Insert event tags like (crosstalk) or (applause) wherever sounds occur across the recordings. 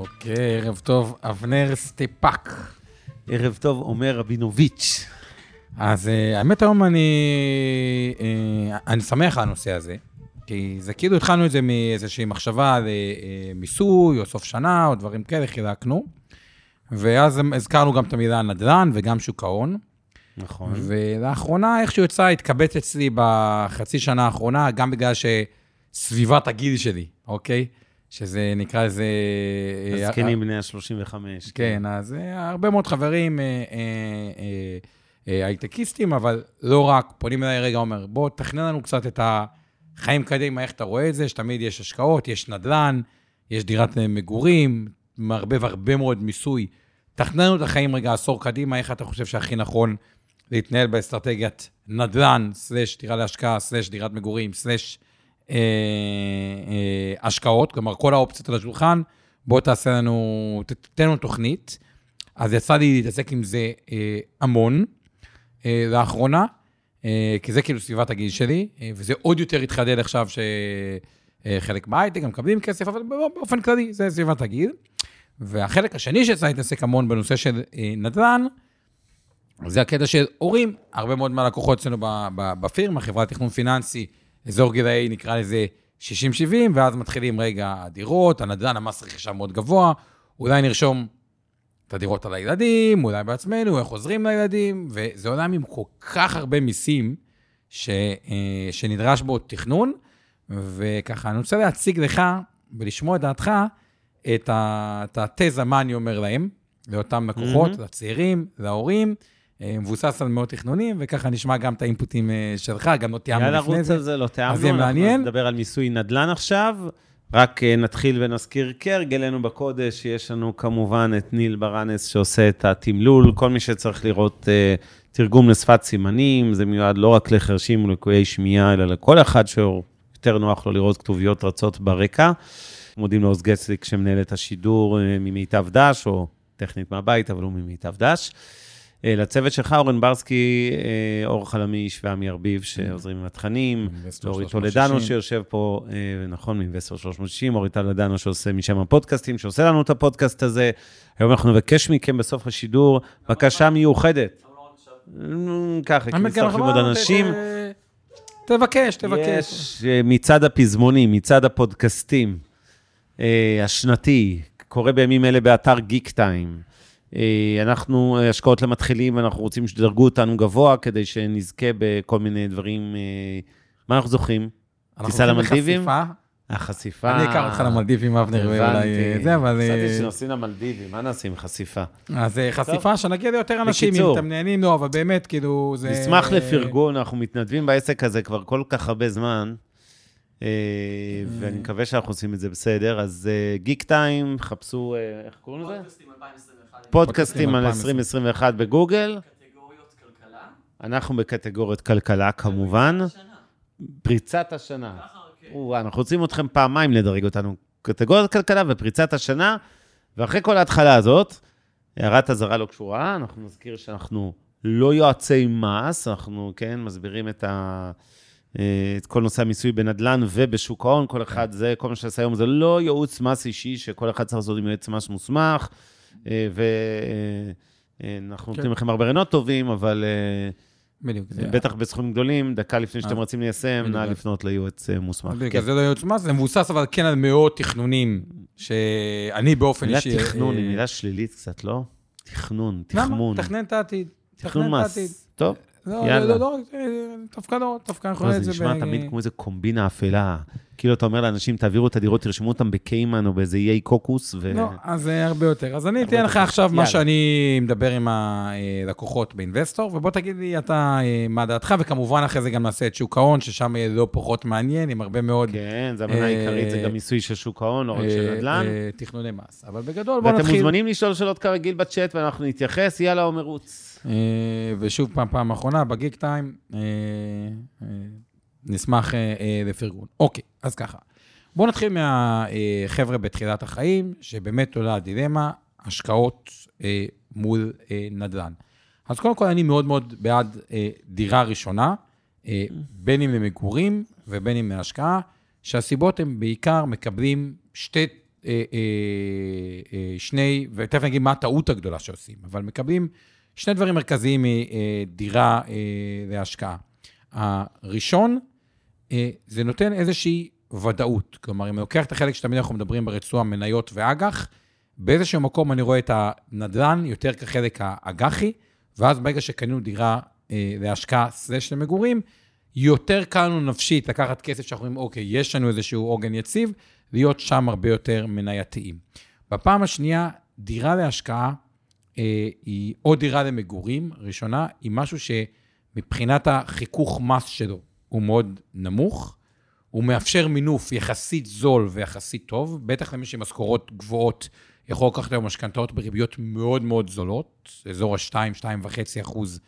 אוקיי, ערב טוב, אבנר סטפאק. ערב טוב, עומר רבינוביץ'. אז אה, האמת היום אני, אה, אני שמח על הנושא הזה, כי זה כאילו התחלנו את זה מאיזושהי מחשבה על אה, מיסוי, או סוף שנה, או דברים כאלה, חילקנו. ואז הזכרנו גם את המילה נדל"ן וגם שוק ההון. נכון. ולאחרונה, איכשהו יצא, התקבץ אצלי בחצי שנה האחרונה, גם בגלל שסביבת הגיל שלי, אוקיי? שזה נקרא איזה... הזקנים בני ה-35. כן, אז הרבה מאוד חברים הייטקיסטים, אבל לא רק, פונים אליי רגע, אומר, בוא, תכנן לנו קצת את החיים קדימה, איך אתה רואה את זה, שתמיד יש השקעות, יש נדל"ן, יש דירת מגורים, מערבב הרבה מאוד מיסוי. תכנן לנו את החיים רגע עשור קדימה, איך אתה חושב שהכי נכון להתנהל באסטרטגיית נדל"ן, סלש דירה להשקעה, סלש דירת מגורים, סלש אה, אה, השקעות, כלומר, כל האופציות על השולחן, בוא תעשה לנו, תתן לנו תוכנית. אז יצא לי להתעסק עם זה אה, המון לאחרונה, כי זה כאילו סביבת הגיל שלי, וזה עוד יותר התחדד עכשיו שחלק מהייטק גם מקבלים כסף, אבל באופן כללי זה סביבת הגיל. והחלק השני שיצא להתעסק המון בנושא של נדל"ן, זה הקטע של הורים. הרבה מאוד מהלקוחות אצלנו בפירמה, חברת תכנון פיננסי, אזור גילאי, נקרא לזה 60-70, ואז מתחילים, רגע, הדירות, הנדל"ן, המס רכישה מאוד גבוה, אולי נרשום את הדירות על הילדים, אולי בעצמנו, איך עוזרים לילדים, וזה עולם עם כל כך הרבה מיסים ש, אה, שנדרש בו תכנון, וככה, אני רוצה להציג לך ולשמוע את דעתך, את, את התזה, מה אני אומר להם, לאותם לקוחות, mm-hmm. לצעירים, להורים, מבוסס על מאות תכנונים, וככה נשמע גם את האינפוטים אה, שלך, גם לא תיאמנו לפני זה. יאללה, רוץ על זה, לא תיאמנו. אז יהיה מעניין. נדבר על מיסוי נדל"ן עכשיו. רק אה, נתחיל ונזכיר כהרגלנו בקודש, יש לנו כמובן את ניל ברנס שעושה את התמלול, כל מי שצריך לראות תרגום לשפת סימנים, זה מיועד לא רק לחרשים ולקויי שמיעה, אלא לכל אחד שיותר נוח לו לראות כתוביות רצות ברקע. מודים לעוז גצליק שמנהל את השידור ממיטב דש, או טכנית מהבית, אבל הוא ממיטב דש. אה, לצוות שלך, אורן ברסקי, אה, אור חלמיש ועמי ארביב, שעוזרים עם התכנים, אורי טולדנו שיושב פה, אה, נכון, מאינבסטור 360, אורי טולדנו שעושה משם הפודקאסטים, שעושה לנו את הפודקאסט הזה. היום אנחנו נבקש מכם בסוף השידור בקשה מיוחדת. ככה, כי מצטרפים עוד אנשים. תבקש, תבקש. יש מצד הפזמונים, מצד הפודקאסטים, השנתי, קורה בימים אלה באתר גיק טיים. אה, אנחנו אה, השקעות למתחילים, ואנחנו רוצים שתדרגו אותנו גבוה, כדי שנזכה בכל מיני דברים. אה, מה אנחנו זוכים? טיסה למלדיבים? החשיפה. אני אקח אותך למלדיבים, אבנר, ואולי זה, אבל... חשבתי שנוסעים למלדיבים, מה נעשה עם חשיפה? אז חשיפה, שנגיע ליותר אנשים, אם אתם נהנים, לא, אבל באמת, כאילו, זה... נשמח לפרגון, אנחנו מתנדבים בעסק הזה כבר כל כך הרבה זמן, ואני מקווה שאנחנו עושים את זה בסדר. אז גיק טיים, חפשו, איך קוראים לזה? פודקאסטים על 2021 בגוגל. קטגוריות כלכלה. אנחנו בקטגוריות כלכלה, כמובן. פריצת השנה. אנחנו רוצים אתכם פעמיים לדרג אותנו. קטגוריית כלכלה ופריצת השנה, ואחרי כל ההתחלה הזאת, הערת אזהרה לא קשורה, אנחנו נזכיר שאנחנו לא יועצי מס, אנחנו, כן, מסבירים את ה... את כל נושא המיסוי בנדל"ן ובשוק ההון, כל אחד זה, כל מה שעשה היום זה לא ייעוץ מס אישי, שכל אחד צריך לעשות עם יועץ מס מוסמך. אה, ואנחנו כן. נותנים לכם הרבה רעיונות טובים, אבל... אה, בדיוק. בטח בסכומים גדולים, דקה לפני שאתם רוצים ליישם, נא לפנות ליועץ אה, מוסמך. בדיוק, כן. זה לא ייעוץ מס, זה מבוסס אבל כן על מאות תכנונים, שאני באופן אישי... מילה תכנון היא מילה שלילית קצת, לא? תכנון, תחמון. למה? תכנן את העתיד. תכנון מס. טוב, לא, יאללה. לא, לא, דווקא לא, דווקא אנחנו רואים את זה ב... זה נשמע תמיד כמו איזה קומבינה אפלה. כאילו אתה אומר לאנשים, תעבירו את הדירות, תרשמו אותם בקיימן או באיזה איי קוקוס, ו... לא, אז זה הרבה יותר. אז אני אתן לך. עכשיו מה יאללה. שאני מדבר עם הלקוחות באינבסטור, ובוא תגיד לי אתה אה, מה דעתך, וכמובן אחרי זה גם נעשה את שוק ההון, ששם יהיה לא פחות מעניין, עם הרבה מאוד... כן, זו המנה אה, העיקרית, זה גם מיסוי של שוק ההון, לא רק של אה, נדל"ן. אה, תכנוני מס. אבל בגדול, בוא ואתם נתחיל. מוזמנים לשאול שאלות כרגיל בצ'אט, ואנחנו נתייחס, יאללה, עומר רוץ. ושוב פעם, פעם אחרונה, בגיק טיים, אה, אה, נשמח אה, לפרגון. אוקיי, אז ככה. בואו נתחיל מהחבר'ה בתחילת החיים, שבאמת עולה הדילמה, השקעות מול נדל"ן. אז קודם כל, אני מאוד מאוד בעד דירה ראשונה, בין אם למגורים ובין אם להשקעה, שהסיבות הן בעיקר מקבלים שתי, שני, ותכף נגיד מה הטעות הגדולה שעושים, אבל מקבלים שני דברים מרכזיים מדירה אה, להשקעה. הראשון, אה, זה נותן איזושהי ודאות. כלומר, אם אני לוקח את החלק שתמיד אנחנו מדברים ברצועה, מניות ואג"ח, באיזשהו מקום אני רואה את הנדל"ן יותר כחלק האג"חי, ואז ברגע שקנינו דירה אה, להשקעה סלש למגורים, יותר קל לנו נפשית לקחת כסף שאנחנו אומרים, אוקיי, יש לנו איזשהו עוגן יציב, להיות שם הרבה יותר מנייתיים. בפעם השנייה, דירה להשקעה אה, היא או דירה למגורים, ראשונה, היא משהו שמבחינת החיכוך מס שלו הוא מאוד נמוך, הוא מאפשר מינוף יחסית זול ויחסית טוב, בטח למי שמשכורות גבוהות יכול לקחת היום משכנתאות בריביות מאוד מאוד זולות, אזור ה-2-2.5 אחוז,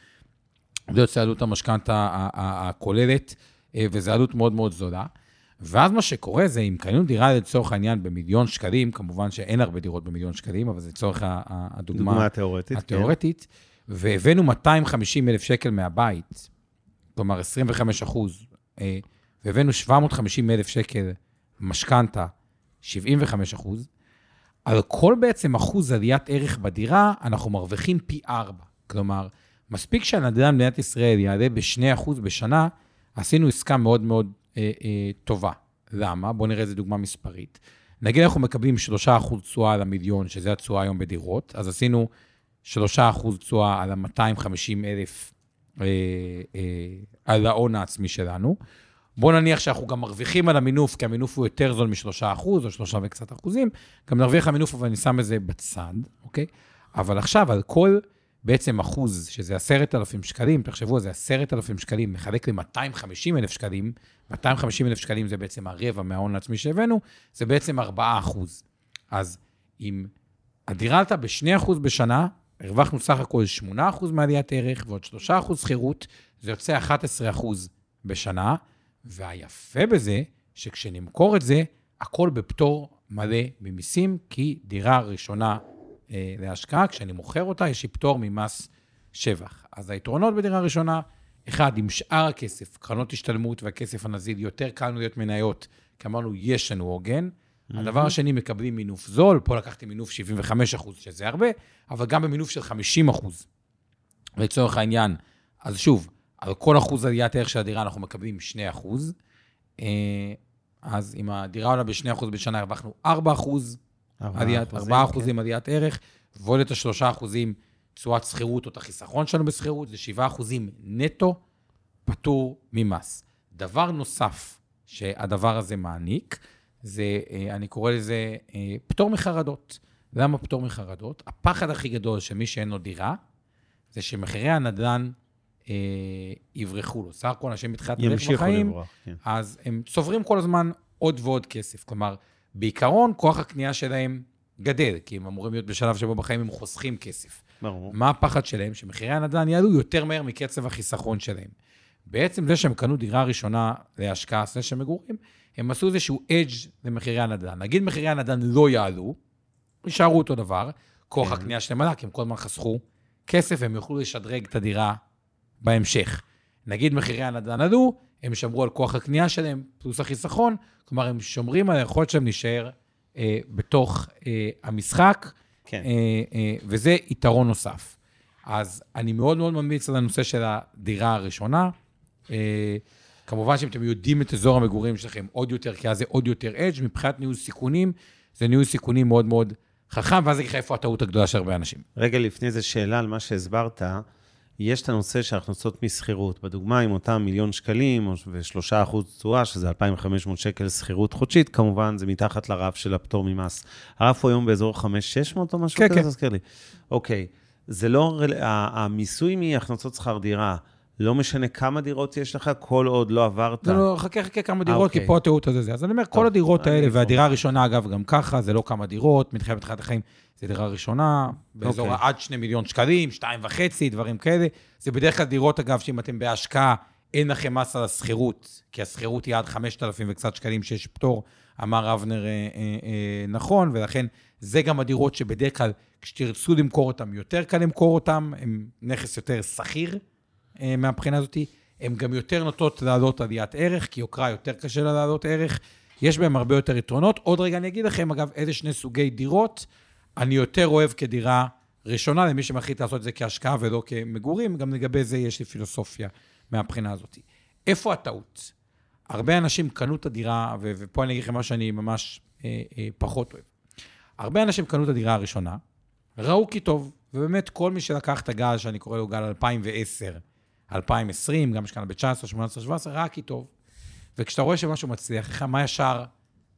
זה יוצא עלות המשכנתה הכוללת, אה, וזו עלות מאוד מאוד זולה. ואז מה שקורה זה, אם קנינו דירה לצורך העניין במיליון שקלים, כמובן שאין הרבה דירות במיליון שקלים, אבל זה לצורך הדוגמה דוגמה תיאורטית. כן. התיאורטית, והבאנו 250 אלף שקל מהבית, כלומר 25 אחוז, אה, והבאנו 750 אלף שקל משכנתה, 75 אחוז, על כל בעצם אחוז עליית ערך בדירה, אנחנו מרוויחים פי ארבע. כלומר, מספיק שהנדל"ן במדינת ישראל יעלה ב-2 אחוז בשנה, עשינו עסקה מאוד מאוד אה, אה, טובה. למה? בואו נראה איזה דוגמה מספרית. נגיד אנחנו מקבלים 3 אחוז תשואה על המיליון, שזה התשואה היום בדירות, אז עשינו 3 אחוז תשואה על ה-250 אלף, אה, אה, על ההון העצמי שלנו. בואו נניח שאנחנו גם מרוויחים על המינוף, כי המינוף הוא יותר זול משלושה אחוז, או שלושה וקצת אחוזים, גם נרוויח המינוף, אבל אני שם את זה בצד, אוקיי? אבל עכשיו, על כל בעצם אחוז, שזה עשרת אלפים שקלים, תחשבו, זה עשרת אלפים שקלים, מחלק ל-250 אלף שקלים, 250 אלף שקלים זה בעצם הרבע מההון העצמי שהבאנו, זה בעצם 4 אחוז. אז אם הדירה עלתה ב-2 אחוז בשנה, הרווחנו סך הכל 8 אחוז מעליית ערך ועוד 3 אחוז שכירות, זה יוצא 11 אחוז בשנה, והיפה בזה, שכשנמכור את זה, הכל בפטור מלא ממיסים, כי דירה ראשונה אה, להשקעה, כשאני מוכר אותה, יש לי פטור ממס שבח. אז היתרונות בדירה ראשונה, אחד, עם שאר הכסף, קרנות השתלמות והכסף הנזיל, יותר קל להיות מניות, כי אמרנו, יש לנו עוגן. הדבר השני, מקבלים מינוף זול, פה לקחתי מינוף 75 אחוז, שזה הרבה, אבל גם במינוף של 50 אחוז. לצורך העניין, אז שוב, על כל אחוז עליית ערך של הדירה אנחנו מקבלים 2 אחוז. אה, אז אם הדירה עולה ב-2 אחוז בשנה, הרווחנו 4 אחוז עליית, 4 אחוזים עליית ערך, ועוד את ה-3 אחוזים תשואת שכירות או את החיסכון שלנו בשכירות, זה 7 אחוזים נטו פטור ממס. דבר נוסף שהדבר הזה מעניק, זה, אה, אני קורא לזה אה, פטור מחרדות. למה פטור מחרדות? הפחד הכי גדול של מי שאין לו דירה, זה שמחירי הנדל"ן אה, יברחו לו. סך הכל אנשים בתחילת הדרך ימשיכו בחיים, לברוח. כן. אז הם צוברים כל הזמן עוד ועוד כסף. כלומר, בעיקרון, כוח הקנייה שלהם גדל, כי הם אמורים להיות בשלב שבו בחיים הם חוסכים כסף. ברור. מה הפחד שלהם? שמחירי הנדל"ן יעלו יותר מהר מקצב החיסכון שלהם. בעצם זה שהם קנו דירה ראשונה להשקעה סלש של מגורים, הם עשו איזשהו אדג' למחירי הנדל"ן. נגיד מחירי הנדל"ן לא יעלו, יישארו אותו דבר, כוח כן. הקנייה שלהם עלה, כי הם כל הזמן חסכו כסף, והם יוכלו לשדרג את הדירה בהמשך. נגיד מחירי הנדל"ן עלו, הם שמרו על כוח הקנייה שלהם, פלוס החיסכון, כלומר, הם שומרים על היכולת שלהם להישאר אה, בתוך אה, המשחק, כן. אה, אה, וזה יתרון נוסף. אז אני מאוד מאוד ממליץ על הנושא של הדירה הראשונה. אה, כמובן שאם אתם יודעים את אזור המגורים שלכם עוד יותר, כי אז זה עוד יותר אדג', מבחינת ניהול סיכונים, זה ניהול סיכונים מאוד מאוד חכם, ואז אני אגיד לך איפה הטעות הגדולה של הרבה אנשים. רגע לפני זה שאלה על מה שהסברת. יש את הנושא של הכנסות משכירות. בדוגמה, עם אותם מיליון שקלים ושלושה אחוז תשואה, שזה 2,500 שקל שכירות חודשית, כמובן, זה מתחת לרף של הפטור ממס. הרף הוא היום באזור 5,600 או משהו כן, כזה? כן. תזכיר לי. אוקיי. זה לא, המיסוי מהכנסות שכר דירה, לא משנה כמה דירות יש לך, כל עוד לא עברת. לא, לא, חכה, חכה כמה דירות, אוקיי. כי פה הטעות הזה זה. אז אני אומר, כל טוב, הדירות אני האלה. והדירה הראשונה, אגב, גם ככה, זה לא כמה דירות, מתחייב בתחילת החיים, זה דירה ראשונה, באזור אוקיי. עד שני מיליון שקלים, שתיים וחצי, דברים כאלה. זה בדרך כלל דירות, אגב, שאם אתם בהשקעה, אין לכם מס על השכירות, כי השכירות היא עד 5,000 וקצת שקלים שיש פטור, אמר אבנר אה, אה, אה, נכון, ולכן זה גם הדירות שבדרך כלל, כשתרצו למכור אותן, יותר קל למכור אותן, הן נכס יותר שכיר אה, מהבחינה הזאת. הן גם יותר נוטות לעלות עליית ערך, כי יוקרה יותר קשה לה לעלות ערך. יש בהן הרבה יותר יתרונות. עוד רגע אני אגיד לכם, אגב, איזה שני סוגי דירות אני יותר אוהב כדירה ראשונה, למי שמחליט לעשות את זה כהשקעה ולא כמגורים. גם לגבי זה יש לי פילוסופיה מהבחינה הזאת. איפה הטעות? הרבה אנשים קנו את הדירה, ו- ופה אני אגיד לכם מה שאני ממש אה, אה, פחות אוהב. הרבה אנשים קנו את הדירה הראשונה, ראו כי טוב, ובאמת כל מי שלקח את הגל, שאני קורא לו גל 2010, 2020, גם שקנה ב-19, 18, 17, ראה כי טוב. וכשאתה רואה שמשהו מצליח לך, מה ישר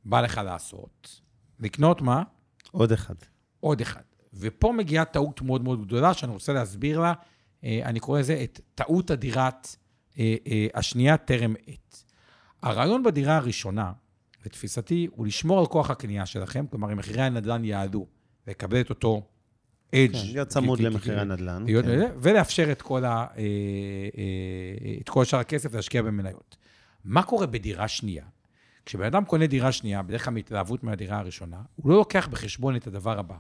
בא לך לעשות? לקנות מה? עוד אחד. עוד אחד. ופה מגיעה טעות מאוד מאוד גדולה, שאני רוצה להסביר לה, אה, אני קורא לזה את טעות הדירת אה, אה, השנייה טרם עת. הרעיון בדירה הראשונה, לתפיסתי, הוא לשמור על כוח הקנייה שלכם, כלומר, אם מחירי הנדל"ן יעלו, לקבל את אותו אדג'. כן, להיות צמוד למחירי הנדל"ן. להיות- כן. ולאפשר את כל, ה, את כל שאר הכסף להשקיע במניות. מה קורה בדירה שנייה? כשבן אדם קונה דירה שנייה, בדרך כלל מהתלהבות מהדירה הראשונה, הוא לא לוקח בחשבון את הדבר הבא.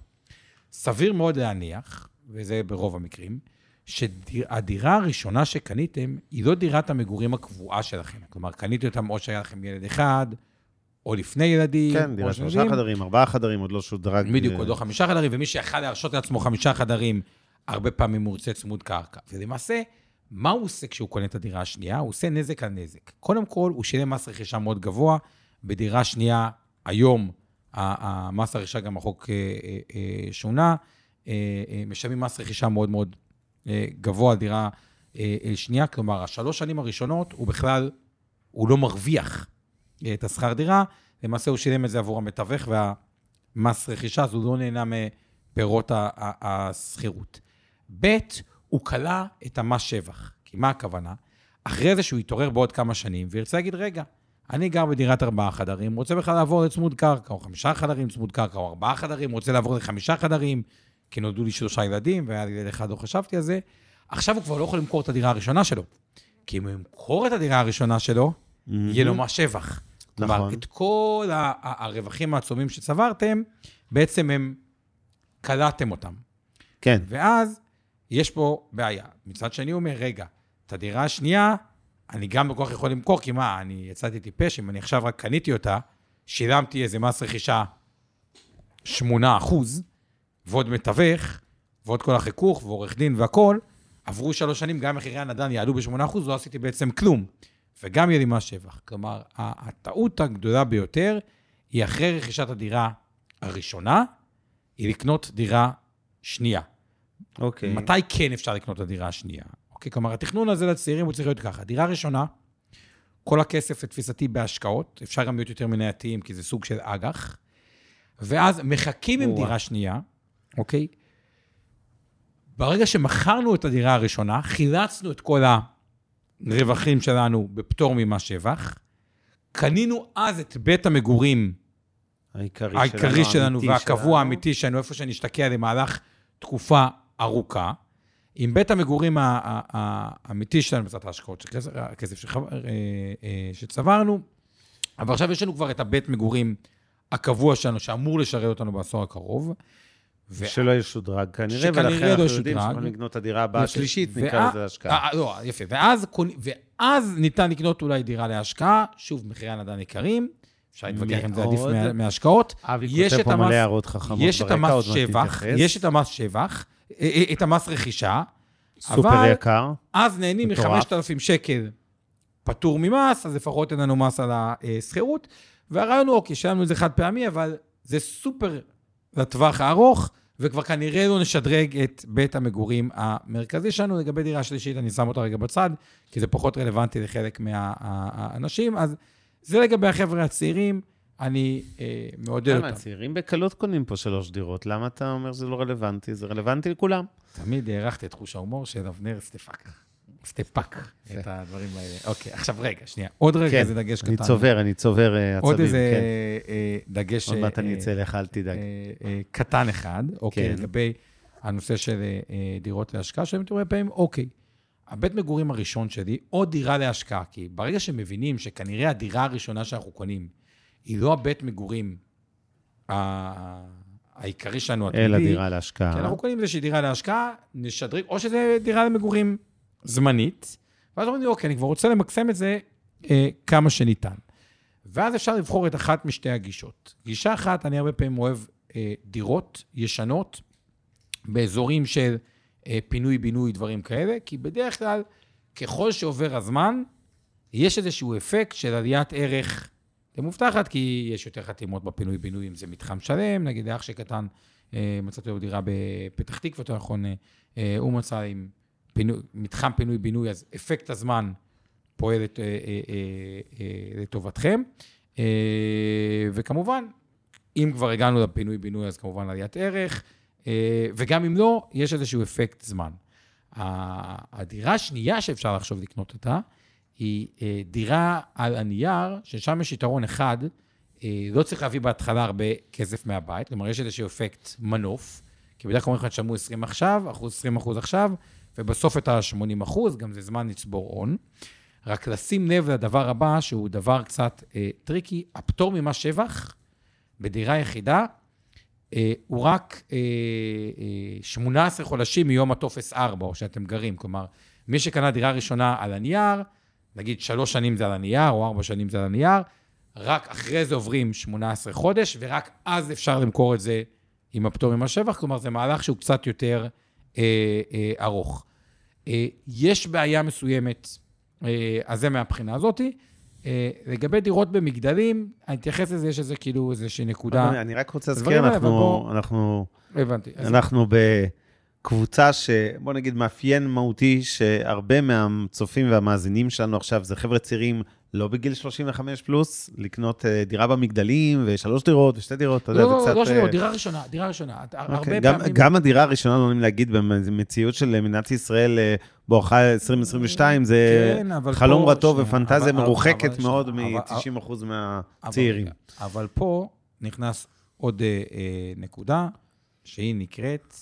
סביר מאוד להניח, וזה ברוב המקרים, שהדירה הראשונה שקניתם היא לא דירת המגורים הקבועה שלכם. כלומר, קניתם אותם או שהיה לכם ילד אחד, או לפני ילדים. כן, דירה שלושה. חדרים, ארבעה חדרים, עוד לא שודרג. בדיוק, אה, עוד לא חמישה חדרים, ומי שיכל להרשות לעצמו חמישה חדרים, הרבה פעמים הוא רוצה צמוד קרקע. ולמעשה, מה הוא עושה כשהוא קונה את הדירה השנייה? הוא עושה נזק על נזק. קודם כל, הוא שילם מס רכישה מאוד גבוה. בדירה שנייה, היום, המס הרכישה, גם החוק אה, אה, אה, שונה, משלמים מס רכישה מאוד מאוד גבוה על דירה שנייה. כלומר, השלוש שנים הראשונות, הוא בכלל, הוא לא מרוויח את השכר דירה, למעשה הוא שילם את זה עבור המתווך והמס רכישה, אז הוא לא נהנה מפירות השכירות. ב', הוא כלא את המס שבח. כי מה הכוונה? אחרי זה שהוא יתעורר בעוד כמה שנים וירצה להגיד, רגע, אני גר בדירת ארבעה חדרים, רוצה בכלל לעבור לצמוד קרקע, או חמישה חדרים צמוד קרקע, או ארבעה חדרים, רוצה לעבור לחמישה חדרים, כי נולדו לי שלושה ילדים, והיה לי ילד אחד, לא חשבתי על זה. עכשיו הוא כבר לא יכול למכור את הדירה הראשונה שלו. כי אם הוא ימכור את הדירה הראשונה שלו, יהיה לו מס שבח. כלומר, נכון. את כל הרווחים העצומים שצברתם, בעצם הם, קלעתם אותם. כן, ואז יש פה בעיה. מצד שני הוא אומר, רגע, את הדירה השנייה, אני גם בכוח יכול למכור, כי מה, אני יצאתי טיפש, אם אני עכשיו רק קניתי אותה, שילמתי איזה מס רכישה 8 אחוז, ועוד מתווך, ועוד כל החיכוך, ועורך דין והכול, עברו שלוש שנים, גם מחירי הנדל"ן יעלו ב-8 אחוז, לא עשיתי בעצם כלום. וגם יהיה לי מס שבח. כלומר, הטעות הגדולה ביותר היא אחרי רכישת הדירה הראשונה, היא לקנות דירה שנייה. אוקיי. מתי כן אפשר לקנות את הדירה השנייה? אוקיי, כלומר, התכנון הזה לצעירים הוא צריך להיות ככה. דירה ראשונה, כל הכסף לתפיסתי בהשקעות, אפשר גם להיות יותר מנייתיים, כי זה סוג של אג"ח, ואז מחכים עם. דירה שנייה, אוקיי? ברגע שמכרנו את הדירה הראשונה, חילצנו את כל הרווחים שלנו בפטור ממס שבח, קנינו אז את בית המגורים העיקרי העיקרי שלנו האמיתי והקבוע שלנו. האמיתי שלנו, איפה שנשתקע למהלך תקופה ארוכה, עם בית המגורים האמיתי שלנו, בעזרת ההשקעות הכסף אה, אה, שצברנו, אבל עכשיו יש לנו כבר את הבית מגורים הקבוע שלנו, שאמור לשרת אותנו בעשור הקרוב. ו- שלא ישודרג כנראה, שכנראה ולכן לא אנחנו יודעים ישודרג. שאנחנו לקנות את הדירה הבאה. השלישית, ואז- נקרא לזה להשקעה. אה, לא, יפה. ואז, ואז ניתן לקנות אולי דירה להשקעה, שוב, מחירי הנדל"ן יקרים, אפשר להתווכח אם זה עדיף מהשקעות. אבי כותב פה מלא הערות חכמות ברקע, עוד מעט שבח, נתייחס. יש את המס שבח, את המס רכישה, סופר אבל יקר. אז נהנים מטורף. מ-5,000 שקל פטור ממס, אז לפחות אין לנו מס על השכירות. והרעיון הוא, אוקיי, שלמנו את זה חד פעמי, אבל זה סופר לטווח הארוך, וכבר כנראה לא נשדרג את בית המגורים המרכזי שלנו. לגבי דירה שלישית, אני שם אותה רגע בצד, כי זה פחות רלוונטי לחלק מהאנשים. אז זה לגבי החבר'ה הצעירים, אני אה, מעודד אותם. למה, הצעירים בקלות קונים פה שלוש דירות, למה אתה אומר שזה לא רלוונטי? זה רלוונטי לכולם. תמיד הערכתי את חוש ההומור של אבנר סטפאק. סטפאק, את הדברים האלה. אוקיי, עכשיו רגע, שנייה. עוד רגע כן, איזה דגש קטן. אני צובר, אני צובר אה, עצבים, עוד איזה כן. אה, דגש... עוד מעט אני אה, אצא אליך, אל תדאג. קטן אחד, אוקיי, כן. לגבי הנושא של דירות להשקעה, שאני הרבה פעמים, אוקיי, הבית מגורים הראשון שלי, או דירה להשקעה, כי ברגע שמבינים שכנראה הדירה הראשונה שאנחנו קונים, היא לא הבית מגורים העיקרי שלנו, אלא הטבעי, דירה להשקעה. כי אנחנו קונים איזושהי דירה להשקעה, נשדרג, או שזה דירה למגורים זמנית, ואז אומרים לי, אוקיי, אני כבר רוצה למקסם את זה אה, כמה שניתן. ואז אפשר לבחור את אחת משתי הגישות. גישה אחת, אני הרבה פעמים אוהב אה, דירות ישנות באזורים של אה, פינוי-בינוי, דברים כאלה, כי בדרך כלל, ככל שעובר הזמן, יש איזשהו אפקט של עליית ערך למובטחת, כי יש יותר חתימות בפינוי-בינוי, אם זה מתחם שלם, נגיד אח שקטן, אה, מצאתי לו דירה בפתח תקווה, יותר נכון, אה, אה, הוא מצא עם פינוי, מתחם פינוי-בינוי, אז אפקט הזמן פועל אה, לטובתכם. וכמובן, אם כבר הגענו לפינוי-בינוי, אז כמובן עליית ערך, וגם אם לא, יש איזשהו אפקט זמן. הדירה השנייה שאפשר לחשוב לקנות אותה, היא אה, דירה על הנייר, ששם יש יתרון אחד, אה, לא צריך להביא בהתחלה הרבה כסף מהבית, כלומר, יש איזשהו אפקט מנוף, כי בדרך כלל אומרים לך, תשלמו 20 עכשיו, אחוז 20 אחוז עכשיו, ובסוף את ה-80 אחוז, גם זה זמן לצבור הון. רק לשים לב לדבר הבא, שהוא דבר קצת אה, טריקי, הפטור ממס שבח בדירה יחידה, אה, הוא רק אה, אה, 18 חודשים מיום הטופס 4, או שאתם גרים. כלומר, מי שקנה דירה ראשונה על הנייר, נגיד שלוש שנים זה על הנייר, או ארבע שנים זה על הנייר, רק אחרי זה עוברים 18 חודש, ורק אז אפשר למכור את זה עם הפטור ממס שבח, כלומר, זה מהלך שהוא קצת יותר אה, אה, ארוך. אה, יש בעיה מסוימת, אה, אז זה מהבחינה הזאתי. אה, לגבי דירות במגדלים, אני אתייחס לזה, יש איזה כאילו איזושהי נקודה. אני רק רוצה להזכיר, אנחנו- אנחנו הבנתי. אנחנו בקבוצה ש... בוא נגיד, מאפיין מהותי, שהרבה מהצופים והמאזינים שלנו עכשיו זה חבר'ה צעירים לא בגיל 35 פלוס, לקנות אה, דירה במגדלים, ושלוש דירות, ושתי דירות, אתה יודע, לא, זה לא, קצת... לא שלא, אה, דירה ראשונה, דירה ראשונה. הרבה אוקיי, גם, פעמים... גם הדירה הראשונה, לא נעים להגיד, במציאות של מדינת ישראל אה, בואכה 2022, זה כן, אבל חלום פה- רטוב שנייה, ופנטזיה אבל- מרוחקת אבל- מאוד שנייה, אבל- מ-90% אבל מהצעירים. רגע, אבל פה נכנס עוד אה, אה, נקודה, שהיא נקראת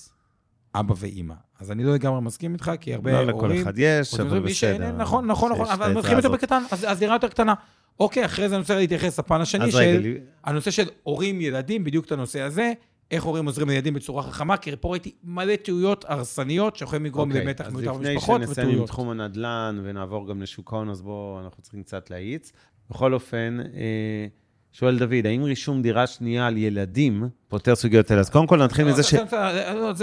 אבא ואימא. אז אני לא לגמרי מסכים איתך, כי הרבה לא הורים... לכל אחד יש, אבל מי שאין, בסדר. נכון, נכון, נכון, אבל מתחילים יותר. בקטן, אז אז דירה יותר קטנה. אוקיי, אחרי זה אני רוצה להתייחס לפן השני אז רגע, של לי- הנושא של הורים, ילדים, בדיוק את הנושא הזה. איך הורים עוזרים לילדים בצורה חכמה, כי פה ראיתי מלא טעויות הרסניות שיכולים לגרום אוקיי, למתח אז מיותר לפני במשפחות שנסיים עם וטעויות. תחום הנדל"ן ונעבור גם לשוק ההון, אז בואו, אנחנו צריכים קצת להאיץ. בכל אופן, אה, שואל דוד, האם רישום דירה שנייה על ילדים פותר סוגיות אלה? אז קודם כל נתחיל לא, מזה זה- ש...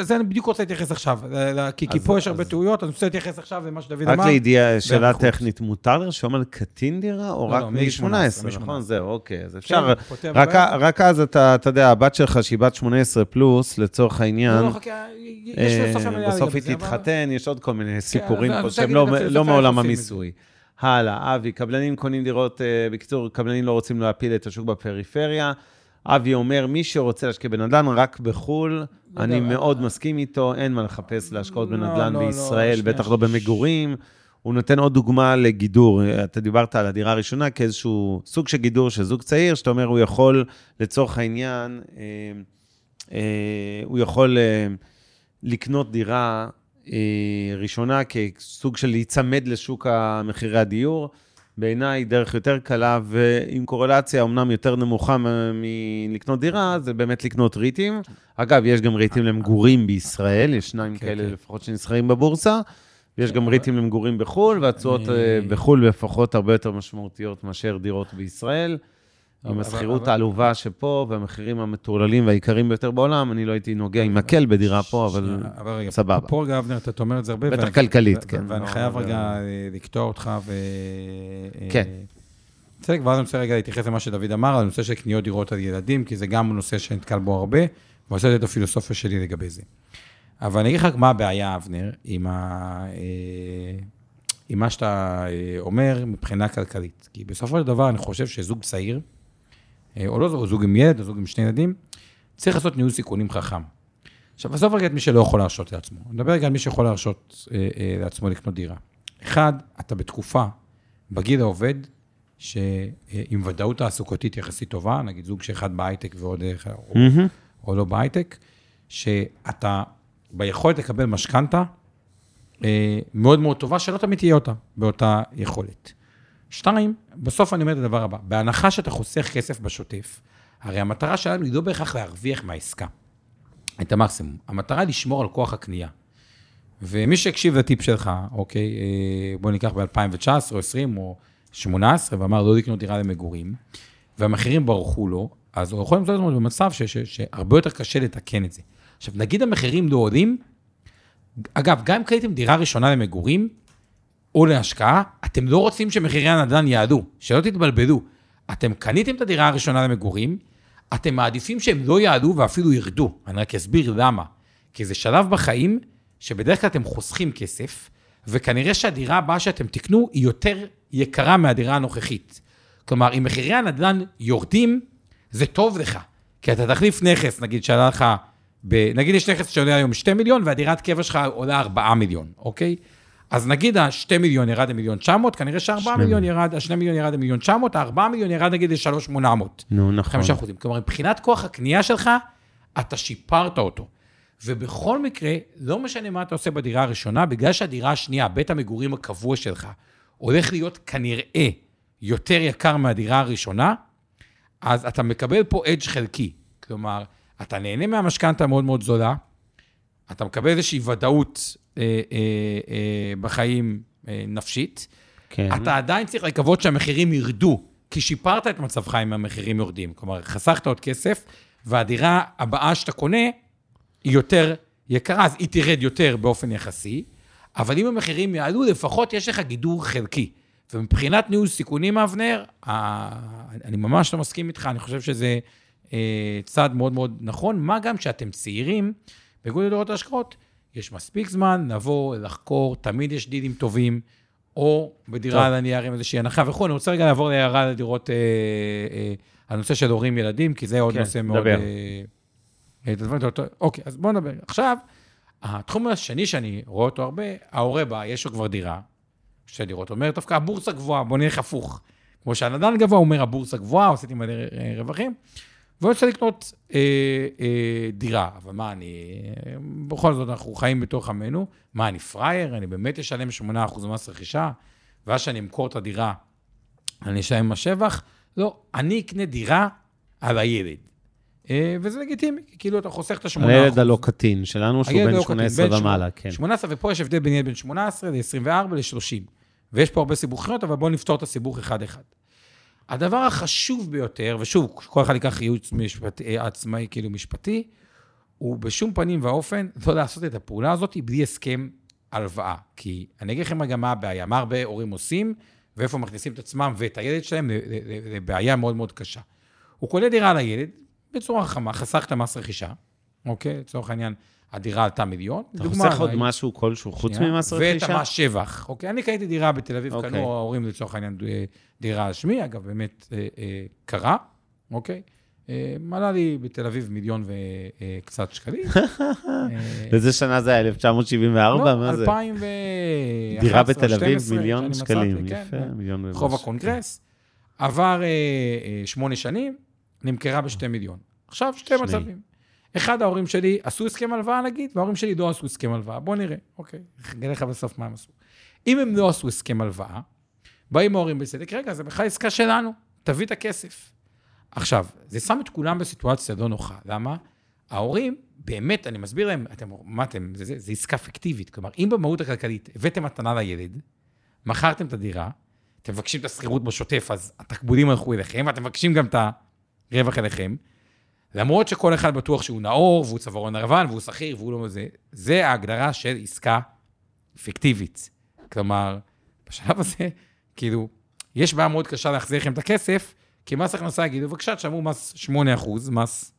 זה- אני בדיוק רוצה להתייחס עכשיו, ל- כי פה יש הרבה טעויות, אני רוצה להתייחס עכשיו למה שדוד רק אמר. לידיעה, שאלה. טכנית, מותר לרשום על קטין דירה, או לא, רק לא, מגיל 18, מ- נכון? זהו, אוקיי, אז כן, אפשר... רק. רק אז אתה, אתה יודע, הבת שלך, שהיא בת 18 פלוס, לצורך העניין, אה, בסוף היא תתחתן, יש עוד כל מיני סיפורים אז פה שהם לא- מעולם המיסוי. הלאה, אבי, קבלנים קונים דירות, אה, בקיצור, קבלנים לא רוצים להפיל את השוק בפריפריה. אבי אומר, מי שרוצה להשקיע בנדל"ן, רק בחו"ל. לא אני יודע, מאוד מסכים איתו, אין מה לחפש להשקעות לא, בנדל"ן לא, לא, בישראל, בטח לא. במגורים. הוא נותן עוד דוגמה לגידור. אתה דיברת על הדירה הראשונה כאיזשהו סוג של גידור של זוג צעיר, שאתה אומר, הוא יכול, לצורך העניין, אה, אה, הוא יכול לקנות דירה ראשונה כסוג של להיצמד לשוק מחירי הדיור. בעיניי דרך יותר קלה ועם קורלציה אמנם יותר נמוכה מלקנות דירה, זה באמת לקנות ריטים. אגב, יש גם ריטים למגורים בישראל, יש שניים כן, כאלה כן. לפחות שנסחרים בבורסה, ויש גם אבל- ריטים למגורים בחו"ל, והתשואות אני- אה, בחו"ל לפחות הרבה יותר משמעותיות מאשר דירות בישראל. עם השכירות העלובה שפה, והמחירים המטורללים והיקרים ביותר בעולם, אני לא הייתי נוגע עם מקל בדירה פה, אבל שנייה, אבל רגע, סבבה. פה רגע, אבנר, אתה אומר את זה הרבה. בטח כלכלית, כן. ואני לא- חייב רגע אה, לקטוע אותך ו... כן. אה, בסדר, ואז אני רוצה רגע להתייחס למה שדוד אמר, על הנושא של קניות דירות על ילדים, כי זה גם נושא שנתקל בו הרבה, ואני רוצה לתת את הפילוסופיה שלי לגבי זה. אבל אני אגיד לך מה הבעיה, אבנר, עם, ה... אה, עם מה שאתה אומר מבחינה כלכלית. כי בסופו של דבר אני חושב שזוג צעיר, או לא זוג עם ילד, או זוג עם שני ילדים, צריך לעשות ניהול סיכונים חכם. עכשיו, עזוב רגע את מי שלא יכול להרשות לעצמו. אני מדבר רגע על מי שיכול להרשות אה, אה, לעצמו לקנות דירה. אחד, אתה בתקופה, בגיל העובד, שעם ודאות תעסוקתית יחסית טובה, נגיד זוג שאחד בהייטק ועוד אחד, או, או לא בהייטק, שאתה ביכולת לקבל משכנתה אה, מאוד מאוד טובה, שלא תמיד תהיה אותה, באותה יכולת. שתיים, בסוף אני אומר את הדבר הבא, בהנחה שאתה חוסך כסף בשוטף, הרי המטרה שלנו היא לא בהכרח להרוויח מהעסקה, את המקסימום. המטרה היא לשמור על כוח הקנייה. ומי שהקשיב לטיפ שלך, אוקיי, אה, בוא ניקח ב-2019 או 20 או 18, ואמר לא לקנות דירה למגורים, והמחירים ברחו לו, אז הוא יכול למצוא את עצמו במצב ש- ש- שהרבה יותר קשה לתקן את זה. עכשיו, נגיד המחירים לא עולים, אגב, גם אם קניתם דירה ראשונה למגורים, או להשקעה, אתם לא רוצים שמחירי הנדל"ן יעלו, שלא תתבלבלו. אתם קניתם את הדירה הראשונה למגורים, אתם מעדיפים שהם לא יעלו ואפילו ירדו. אני רק אסביר למה. כי זה שלב בחיים שבדרך כלל אתם חוסכים כסף, וכנראה שהדירה הבאה שאתם תקנו היא יותר יקרה מהדירה הנוכחית. כלומר, אם מחירי הנדל"ן יורדים, זה טוב לך. כי אתה תחליף נכס, נגיד שעלה לך, ב... נגיד יש נכס שעולה היום 2 מיליון, והדירת קבע שלך עולה 4 מיליון, אוקיי? אז נגיד ה-2 מיליון ירד למיליון 900, כנראה שה-4 מיליון ירד, ה-2 מיליון ירד למיליון 900, ה-4 מיליון ירד נגיד ל-3,800. נו, נכון. 5 אחוזים. כלומר, מבחינת כוח הקנייה שלך, אתה שיפרת אותו. ובכל מקרה, לא משנה מה אתה עושה בדירה הראשונה, בגלל שהדירה השנייה, בית המגורים הקבוע שלך, הולך להיות כנראה יותר יקר מהדירה הראשונה, אז אתה מקבל פה אדג' חלקי. כלומר, אתה נהנה מהמשכנתה המאוד מאוד זולה, אתה מקבל איזושהי ודאות אה, אה, אה, בחיים אה, נפשית, כן. אתה עדיין צריך לקוות שהמחירים ירדו, כי שיפרת את מצבך אם המחירים יורדים. כלומר, חסכת עוד כסף, והדירה הבאה שאתה קונה היא יותר יקרה, אז היא תרד יותר באופן יחסי, אבל אם המחירים יעלו, לפחות יש לך גידור חלקי. ומבחינת ניהול סיכונים, אבנר, ה- אני ממש לא מסכים איתך, אני חושב שזה אה, צעד מאוד מאוד נכון, מה גם שאתם צעירים, באיגוד לדורות ההשקעות, יש מספיק זמן לבוא, לחקור, תמיד יש דילים טובים, או בדירה על הנייר עם איזושהי הנחה וכו'. אני רוצה רגע לעבור להערה לדירות, אה, אה, הנושא של הורים ילדים, כי זה עוד כן, נושא מאוד... דבר. אה, אה, אוקיי, אז בואו נדבר. עכשיו, התחום השני שאני רואה אותו הרבה, ההורה בא, יש לו כבר דירה, שתי דירות, אומר, דווקא הבורסה גבוהה, בוא נלך הפוך. כמו שהנדל"ן גבוה, הוא אומר, הבורסה גבוהה, עשיתי מלא אה, רווחים, והוא רוצה לקנות אה, אה, דירה. אבל מה, אני... בכל זאת, אנחנו חיים בתוך עמנו. מה, אני פראייר? אני באמת אשלם 8% מס רכישה? ואז שאני אמכור את הדירה, אני אשלם מס שבח? לא, אני אקנה דירה על הילד. אה, וזה לגיטימי, כאילו אתה חוסך את ה-8%. הילד הלא קטין שלנו, שהוא בן לא קטין, 18 בן ומעלה, כן. 18, ופה יש הבדל בין ילד בן 18 ל-24 ל-30. ויש פה הרבה סיבוכיות, אבל בואו נפתור את הסיבוך אחד-אחד. הדבר החשוב ביותר, ושוב, כל אחד ייקח ייעוץ משפטי, אה, עצמאי, כאילו משפטי, הוא בשום פנים ואופן לא לעשות את הפעולה הזאת בלי הסכם הלוואה. כי אני אגיד לכם רגע מה הבעיה, מה הרבה הורים עושים, ואיפה מכניסים את עצמם ואת הילד שלהם לבעיה מאוד מאוד קשה. הוא קונה דירה לילד בצורה חכמה, חסך את המס רכישה, אוקיי? לצורך העניין, הדירה עלתה מיליון. אתה דוגמה, חוסך עוד משהו כלשהו חוץ. ממס ואת רכישה? המס שבח. אוקיי, אני קניתי דירה בתל אביב, אוקיי. קנו ההורים לצורך העניין אה, דירה על שמי, אגב, באמת אה, אה, קרה, אוקיי? אה, עלה לי בתל אביב מיליון וקצת שקלים. (laughs) אה, באיזה שנה זה היה? 1974? לא, מה זה? 2011, דירה בתל אביב, 12, מיליון שקלים. מצאתי, כן, יפה, כן. מיליון ומשהו. רחוב הקונגרס, עבר אה, אה, שמונה שנים, נמכרה בשתי מיליון. עכשיו, שתי. מצבים. אחד, ההורים שלי עשו הסכם הלוואה, נגיד, וההורים שלי לא עשו הסכם הלוואה. בוא נראה, אוקיי, אגלה לך בסוף מה הם עשו. אם הם לא עשו הסכם הלוואה, באים ההורים בצדק, רגע, זה בכלל עסקה שלנו, תביא את הכסף. עכשיו, זה שם את כולם בסיטואציה לא נוחה. למה? ההורים, באמת, אני מסביר להם, אתם, מה אתם, זה, זה, זה עסקה פיקטיבית. כלומר, אם במהות הכלכלית הבאתם מתנה לילד, מכרתם את הדירה, אתם מבקשים את השכירות בשוטף, אז התקבולים הלכו אליכם, ואתם מבקשים גם את הרווח אליכם. למרות שכל אחד בטוח שהוא נאור, והוא צווארון לבן, והוא שכיר, והוא לא זה, זה ההגדרה של עסקה פיקטיבית. כלומר, בשלב הזה, כאילו, יש בעיה מאוד קשה להחזיר לכם את הכסף, כי מס הכנסה יגידו, בבקשה, תשלמו מס 8%, מס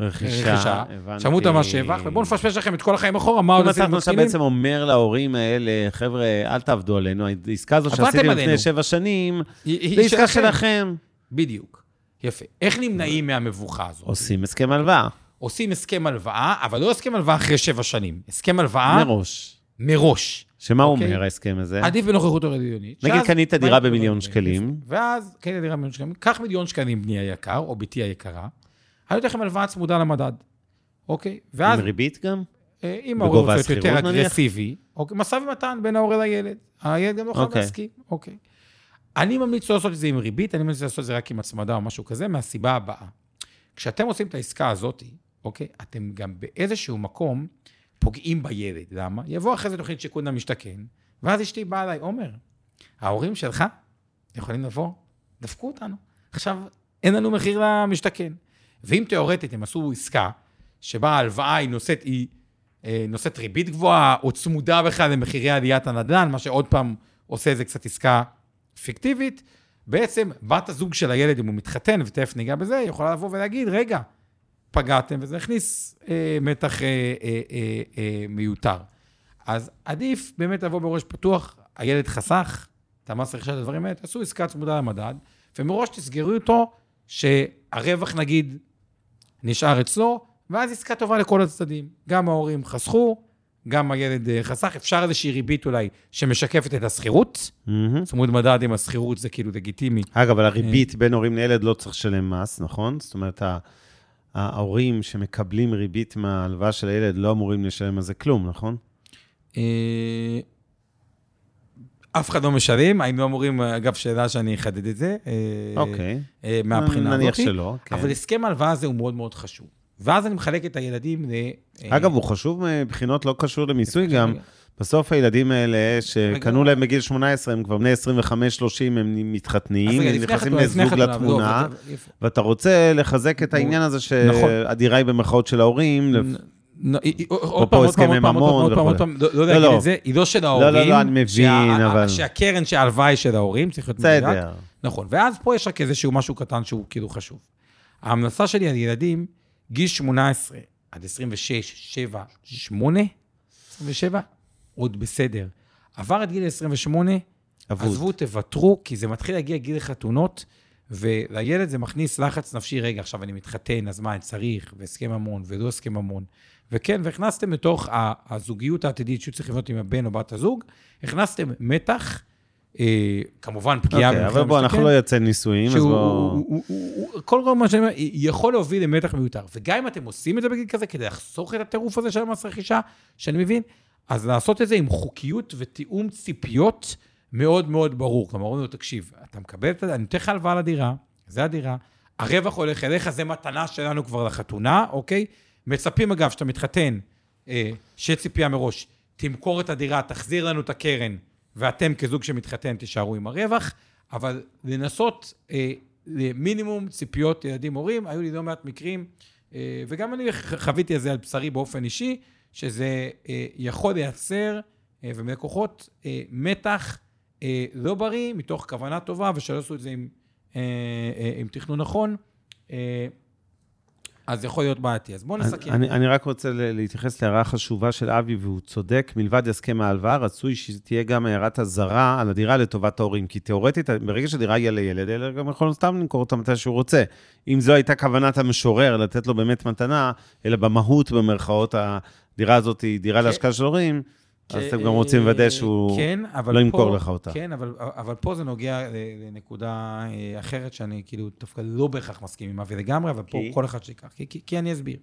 רכישה, הבנתי. שמעו את המס שבח, ובואו נפשפש לכם את כל החיים אחורה, מה עוד אם עשיתם אתה עכשיו מתחילים. בעצם אומר להורים האלה, חבר'ה, אל תעבדו עלינו, העסקה עבדתם שעשיתם. לפני שבע שנים, היא- היא זה עסקה שלכם. בדיוק. יפה. איך נמנעים מהמבוכה הזאת? עושים הסכם הלוואה, עושים הסכם הלוואה, אבל לא הסכם הלוואה אחרי שבע שנים. הסכם הלוואה מראש. מראש. שמה הוא אוקיי. אומר ההסכם הזה? עדיף בנוכחות הוריונית. נגיד קנית דירה במיליון שקלים. ואז קנית דירה במיליון שקלים, קח מיליון שקלים בני היקר, או בתי היקרה, אני נותן לכם הלוואה צמודה למדד, אוקיי? ואז עם ריבית גם? אה, אם ההורה רוצה להיות יותר? אגרסיבי, אוקיי, משא ומתן בין ההורה לילד. הילד גם לא חייב אוקיי. להסכים, אוקיי. אני ממליץ לא לעשות את זה עם ריבית, אני ממליץ לעשות את זה רק עם הצמדה או משהו כזה, מהסיבה הבאה. כשאתם עושים את העסקה הזאת, אוקיי, אתם גם באיזשהו מקום פוגעים בילד. למה? יבוא אחרי זה תוכנית שיכון למשתכן, ואז אשתי באה אליי, עומר, ההורים שלך יכולים לבוא, דפקו אותנו. עכשיו, אין לנו מחיר למשתכן. ואם תיאורטית הם עשו עסקה, שבה ההלוואה היא נושאת, היא אה, נושאת ריבית גבוהה, או צמודה בכלל למחירי עליית הנדל"ן, מה שעוד פעם עושה איזה קצת עסקה פיקטיבית, בעצם בת הזוג של הילד, אם הוא מתחתן, ותכף ניגע בזה, יכולה לבוא ולהגיד, רגע, פגעתם, וזה הכניס אה, מתח אה, אה, אה, אה, מיותר. אז עדיף באמת לבוא בראש פתוח, הילד חסך, את המס רכישת הדברים האלה, תעשו עסקה צמודה למדד, ומראש תסגרו אותו שהרווח נגיד נשאר אצלו, ואז עסקה טובה לכל הצדדים. גם ההורים חסכו, גם הילד אה, חסך, אפשר איזושהי ריבית אולי שמשקפת את השכירות. צמוד מדד עם השכירות זה כאילו לגיטימי. אגב, אבל הריבית בין הורים לילד לא צריך לשלם מס, נכון? זאת אומרת, ההורים שמקבלים ריבית מההלוואה של הילד לא אמורים לשלם על זה כלום, נכון? אה, אף אחד לא משלם, היינו אמורים, אגב, שאלה שאני אחדד את זה, אה, אוקיי. אה, מהבחינה הזאת. נניח שלא, כן. אבל הסכם ההלוואה הזה הוא מאוד מאוד חשוב. ואז אני מחלק את הילדים ל... אה, אגב, הוא חשוב מבחינות לא קשור למיסוי גם. בסוף הילדים האלה, שקנו להם בגיל 18, הם כבר בני 25-30, הם מתחתנים, הם נכנסים לזוג לתמונה, לא. ואתה רוצה לחזק את העניין הזה נכון. שהדירה היא במרכאות של ההורים. עוד פעם, עוד פעם, עוד פעם, עוד פעם, עוד. פעם, לא- לא לא, להגיד לא. את זה, היא לא של ההורים. לא, לא, אני מבין, אבל- שהקרן שההלוואה היא של ההורים, צריך להיות מדויק. בסדר. נכון, ואז פה יש רק איזשהו משהו קטן שהוא כאילו חשוב. ההמלצה שלי על ילדים, גיל 18 עד 26, 7, 8, 27, עוד בסדר. עבר את גיל 28, אבוד. עזבו, תוותרו, כי זה מתחיל להגיע גיל חתונות, ולילד זה מכניס לחץ נפשי, רגע, עכשיו אני מתחתן, אז מה, אני צריך, והסכם ממון, ולא הסכם ממון. וכן, והכנסתם לתוך הזוגיות העתידית שהוא צריך לבנות עם הבן או בת הזוג, הכנסתם מתח, כמובן פגיעה אוקיי, במחיר אבל בוא, אנחנו למשתכן, לא יוצא נישואים, אז שהוא, בוא... הוא, הוא, הוא, הוא, כל מה שאני אומר, יכול להוביל למתח מיותר. וגם אם אתם עושים את זה בגיל כזה, כדי לחסוך את הטירוף הזה של המס רכישה, שאני מבין, אז לעשות את זה עם חוקיות ותיאום ציפיות מאוד מאוד ברור. כלומר, אומרים לו, תקשיב, אתה מקבל את ה... אני נותן לך הלוואה לדירה, זה הדירה, הרווח הולך אליך, זה מתנה שלנו כבר לחתונה, אוקיי? מצפים, אגב, שאתה מתחתן, אה, שיהיה ציפייה מראש, תמכור את הדירה, תחזיר לנו את הקרן, ואתם כזוג שמתחתן תישארו עם הרווח, אבל לנסות אה, למינימום ציפיות ילדים הורים, היו לי לא מעט מקרים, אה, וגם אני חוויתי את זה על בשרי באופן אישי, שזה אה, יכול לייצר, אה, ומלקוחות, אה, מתח אה, לא בריא, מתוך כוונה טובה, ושלא עשו את זה עם, אה, אה, עם תכנון נכון, אה, אז יכול להיות בעייתי. אז בואו נסכם. אני, אני רק רוצה להתייחס להערה חשובה של אבי, והוא צודק, מלבד הסכם ההלוואה, רצוי שתהיה גם הערת אזהרה על הדירה לטובת ההורים, כי תאורטית, ברגע שהדירה היא לילד, הילד גם יכול סתם למכור אותה מתי שהוא רוצה. אם זו הייתה כוונת המשורר, לתת לו באמת מתנה, אלא במהות, במרכאות, הדירה הזאת היא דירה להשקעה של הורים, אז אתם גם רוצים לוודא שהוא כן, לא פה- ימכור לך אותה. כן, אבל, אבל פה זה נוגע לנקודה אה, אחרת, שאני כאילו דווקא לא בהכרח מסכים עם אבי לגמרי, אבל פה? כל אחד שיקח, כי, כי, כי אני אסביר.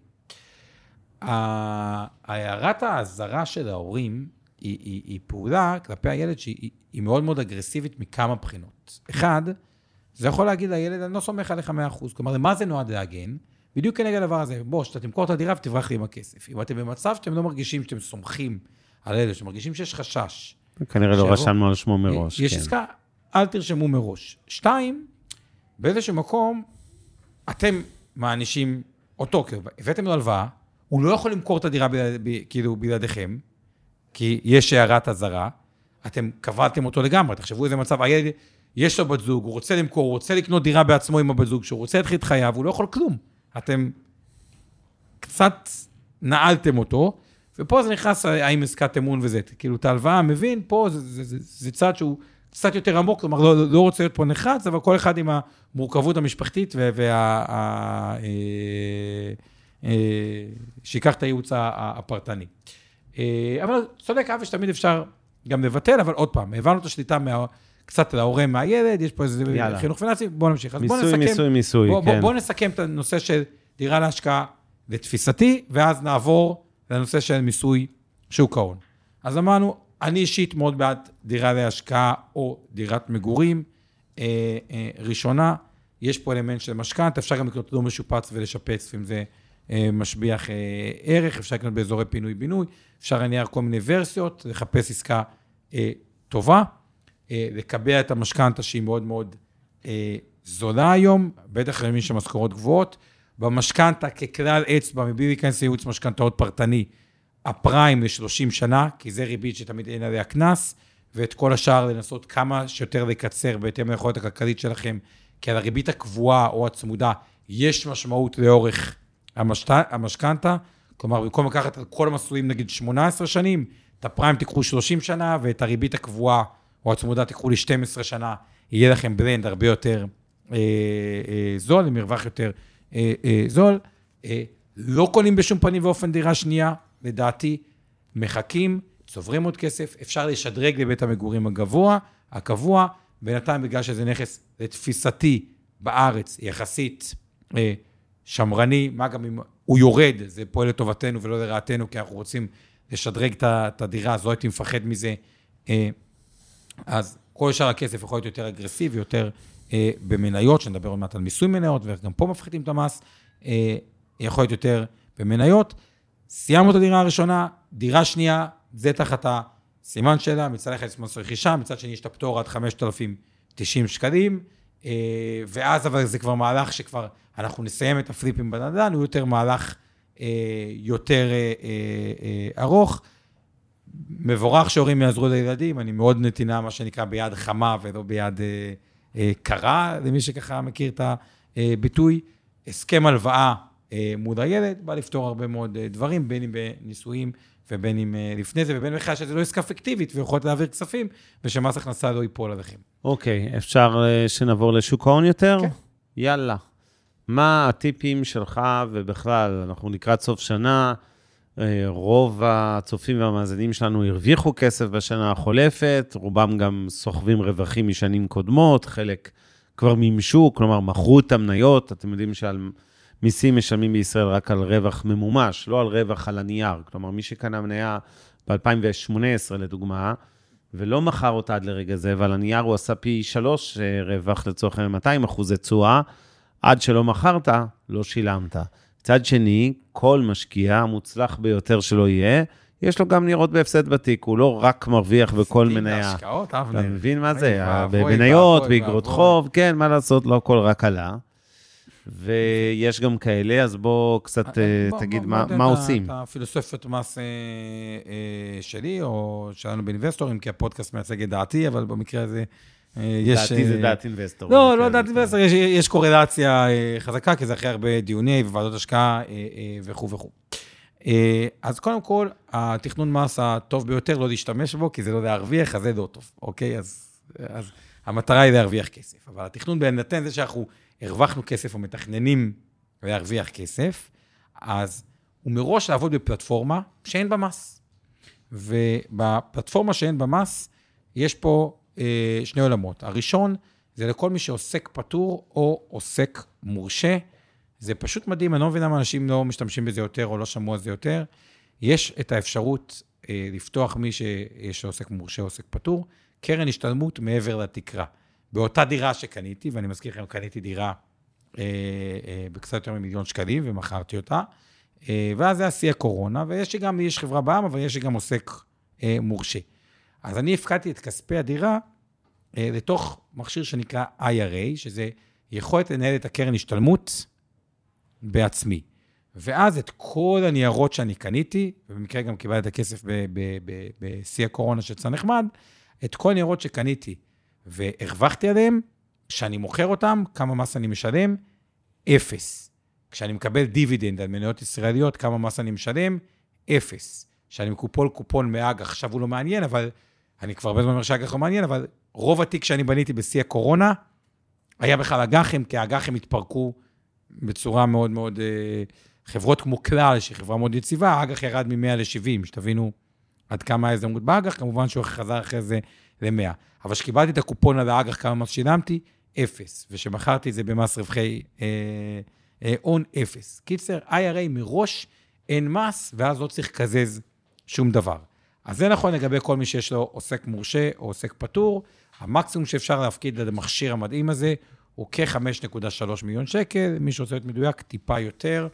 הערת האזהרה של ההורים היא, היא, היא פעולה כלפי הילד שהיא היא מאוד מאוד אגרסיבית מכמה בחינות. אחד, זה יכול להגיד לילד, אני לא סומך עליך 100%. כלומר, למה זה נועד להגן? בדיוק כנגד הדבר הזה. בוא, שאתה תמכור את הדירה ותברח לי עם הכסף. אם אתם במצב שאתם לא מרגישים שאתם סומכים על הילד, שאתם מרגישים שיש חשש, כנראה לא. רשמנו על שמו מראש. יש כן. עסקה, אל תרשמו מראש. שתיים, באיזשהו מקום, אתם מענישים אותו, כאילו, הבאתם לו הלוואה, הוא לא יכול למכור את הדירה בלעד, ב, כאילו בלעדיכם, כי יש הערת אזהרה, אתם קבעתם אותו לגמרי, תחשבו איזה מצב, הילד, יש לו בת זוג, הוא רוצה למכור, הוא רוצה לקנות דירה בעצמו עם הבת זוג, שהוא רוצה להתחיל את חייו, הוא לא יכול כלום. אתם קצת נעלתם אותו, ופה זה נכנס האם עסקת אמון וזה. כאילו, את ההלוואה מבין, פה זה, זה, זה, זה צד שהוא קצת יותר עמוק, כלומר, לא, לא רוצה להיות פה נחרץ, אבל כל אחד עם המורכבות המשפחתית וה... וה אה, אה, שיקח את הייעוץ הפרטני. אה, אבל צודק אבי שתמיד אפשר גם לבטל, אבל עוד פעם, הבנו את השליטה מה... קצת להורה מהילד, יש פה איזה יאללה. חינוך פיננסי, בואו נמשיך. מיסוי, בוא נסכם, מיסוי, מיסוי, בוא, כן. בואו בוא נסכם את הנושא של דירה להשקעה לתפיסתי, ואז נעבור לנושא של מיסוי שוק ההון. אז אמרנו, אני אישית מאוד בעד דירה להשקעה או דירת מגורים. אה, אה, ראשונה, יש פה אלמנט של משכנתה, אפשר גם לקנות לא משופץ ולשפץ, אם זה אה, משביח אה, ערך, אפשר לקנות באזורי פינוי-בינוי, אפשר להניח כל מיני ורסיות, לחפש עסקה אה, טובה, אה, לקבע את המשכנתה שהיא מאוד מאוד אה, זולה היום, בטח למי שמשכורות גבוהות. במשכנתה ככלל אצבע, מבלי להיכנס לייעוץ משכנתאות פרטני, הפריים ל-30 שנה, כי זה ריבית שתמיד אין עליה קנס, ואת כל השאר לנסות כמה שיותר לקצר בהתאם ליכולת הכלכלית שלכם, כי על הריבית הקבועה או הצמודה יש משמעות לאורך המשת... המשכנתה. כלומר, במקום לקחת על כל המסלולים, נגיד 18 שנים, את הפריים תיקחו 30 שנה, ואת הריבית הקבועה או הצמודה תיקחו ל-12 שנה, יהיה לכם בלנד הרבה יותר אה, אה, זול, עם מרווח יותר אה, אה, זול. אה, לא קונים בשום פנים ואופן דירה שנייה, לדעתי, מחכים, צוברים עוד כסף, אפשר לשדרג לבית המגורים הגבוה, הקבוע, בינתיים בגלל שזה נכס, לתפיסתי, בארץ, יחסית אה, שמרני, מה גם אם הוא יורד, זה פועל לטובתנו ולא לרעתנו, כי אנחנו רוצים לשדרג את הדירה, אז לא הייתי מפחד מזה. אה, אז כל שאר הכסף יכול להיות יותר אגרסיבי, יותר במניות, שנדבר עוד מעט על מיסוי מניות, ואיך גם פה מפחיתים את המס, אה, יכול להיות יותר במניות. סיימנו את הדירה הראשונה, דירה שנייה, זה תחת הסימן שלה, מצד אחד יש מס רכישה, מצד שני יש את הפטור עד 5,090 שקלים, אה, ואז אבל זה כבר מהלך שכבר אנחנו נסיים את הפליפים בנדל"ן, הוא יותר מהלך אה, יותר אה, אה, ארוך. מבורך שהורים יעזרו לילדים, אני מאוד נתינה, מה שנקרא, ביד חמה ולא ביד אה, אה, קרה, למי שככה מכיר את הביטוי. הסכם הלוואה אה, מול הילד, בא לפתור הרבה מאוד אה, דברים, בין אם בנישואים ובין אם אה, לפני זה, ובין בכלל שזה לא עסקה פיקטיבית ויכולת להעביר כספים, ושמס הכנסה לא ייפול עליכם. אוקיי, אפשר אה, שנעבור לשוק ההון יותר? כן. יאללה. מה הטיפים שלך, ובכלל, אנחנו לקראת סוף שנה, אה, רוב הצופים והמאזינים שלנו הרוויחו כסף בשנה החולפת, רובם גם סוחבים רווחים משנים קודמות, חלק כבר מימשו, כלומר, מכרו את המניות. אתם יודעים שעל מיסים משלמים בישראל רק על רווח ממומש, לא על רווח על הנייר. כלומר, מי שקנה מניה ב-2018, לדוגמה, ולא מכר אותה עד לרגע זה, ועל הנייר הוא עשה פי שלוש אה, רווח, לצורך העניין 200 אחוזי תשואה, עד שלא מכרת, לא שילמת. מצד שני, כל משקיע, המוצלח ביותר שלו יהיה, יש לו גם ניירות בהפסד בתיק, הוא לא רק מרוויח בכל מניה. בהשקעות, אתה אבנר. מבין מה זה? במניות, באגרות. חוב, כן, מה לעשות, לא הכל רק עלה. ויש גם כאלה, אז בוא קצת אה, בוא- תגיד בוא- מה עושים. את הפילוסופיות מס אה, אה, שלי, או שלנו באינבסטור, כי הפודקאסט מייצג את דעתי, אבל במקרה הזה אה, יש... דעתי זה אה, דעת אינבסטור. לא, לא הזה. דעת אינבסטור, יש- יש קורלציה אה, חזקה, כי זה אחרי הרבה דיוני וועדות השקעה אה, אה, וכו' וכו'. אה, אז קודם כל, התכנון מס הטוב ביותר, לא להשתמש בו, כי זה לא להרוויח, אז זה לא טוב, אוקיי? אז, אז המטרה היא להרוויח כסף. אבל התכנון בהינתן זה שאנחנו הרווחנו כסף או מתכננים להרוויח כסף, אז הוא מראש לעבוד בפלטפורמה שאין בה מס. ובפלטפורמה שאין בה מס, יש פה אה, שני עולמות. הראשון, זה לכל מי שעוסק פטור או עוסק מורשה. זה פשוט מדהים, אני לא מבין למה אנשים לא משתמשים בזה יותר או לא שמעו על זה יותר. יש את האפשרות אה, לפתוח מי שיש עוסק מורשה או עוסק פטור, קרן השתלמות מעבר לתקרה. באותה דירה שקניתי, ואני מזכיר לכם, קניתי דירה אה, אה, בקצת יותר ממיליון שקלים ומכרתי אותה, אה, ואז זה היה שיא הקורונה, ויש לי גם, יש חברה בעם, אבל יש לי גם עוסק אה, מורשה. אז אני הפקדתי את כספי הדירה אה, לתוך מכשיר שנקרא IRA, שזה יכולת לנהל את הקרן השתלמות בעצמי. ואז את כל הניירות שאני קניתי, ובמקרה גם קיבלתי את הכסף בשיא הקורונה שיצא נחמד, את כל הניירות שקניתי והרווחתי עליהם, כשאני מוכר אותם, כמה מס אני משלם? אפס. כשאני מקבל דיבידנד על מניות ישראליות, כמה מס אני משלם? אפס. כשאני מקופול קופון מאג"ח, עכשיו הוא לא מעניין, אבל אני כבר הרבה זמן אומר שאג"ח לא מעניין, אבל רוב התיק שאני בניתי בשיא הקורונה, היה בכלל אג"חים, כי האג"חים התפרקו בצורה מאוד מאוד... אה, חברות כמו כלל, שהיא חברה מאוד יציבה, האג"ח ירד מ-100 ל-70, שתבינו עד כמה ההזדמנות באג"ח, כמובן שהוא חזר אחרי זה ל-100. אבל כשקיבלתי את הקופון על האג"ח, כמה מס שילמתי? אפס. וכשמכרתי את זה במס רווחי אה, אה, הון, אפס. קיצר, IRA מראש אין מס, ואז לא צריך לקזז שום דבר. אז זה נכון לגבי כל מי שיש לו עוסק מורשה או עוסק פטור. המקסימום שאפשר להפקיד למכשיר המדהים הזה הוא כ-5.3 מיליון שקל, מי שרוצה להיות מדויק, טיפה יותר.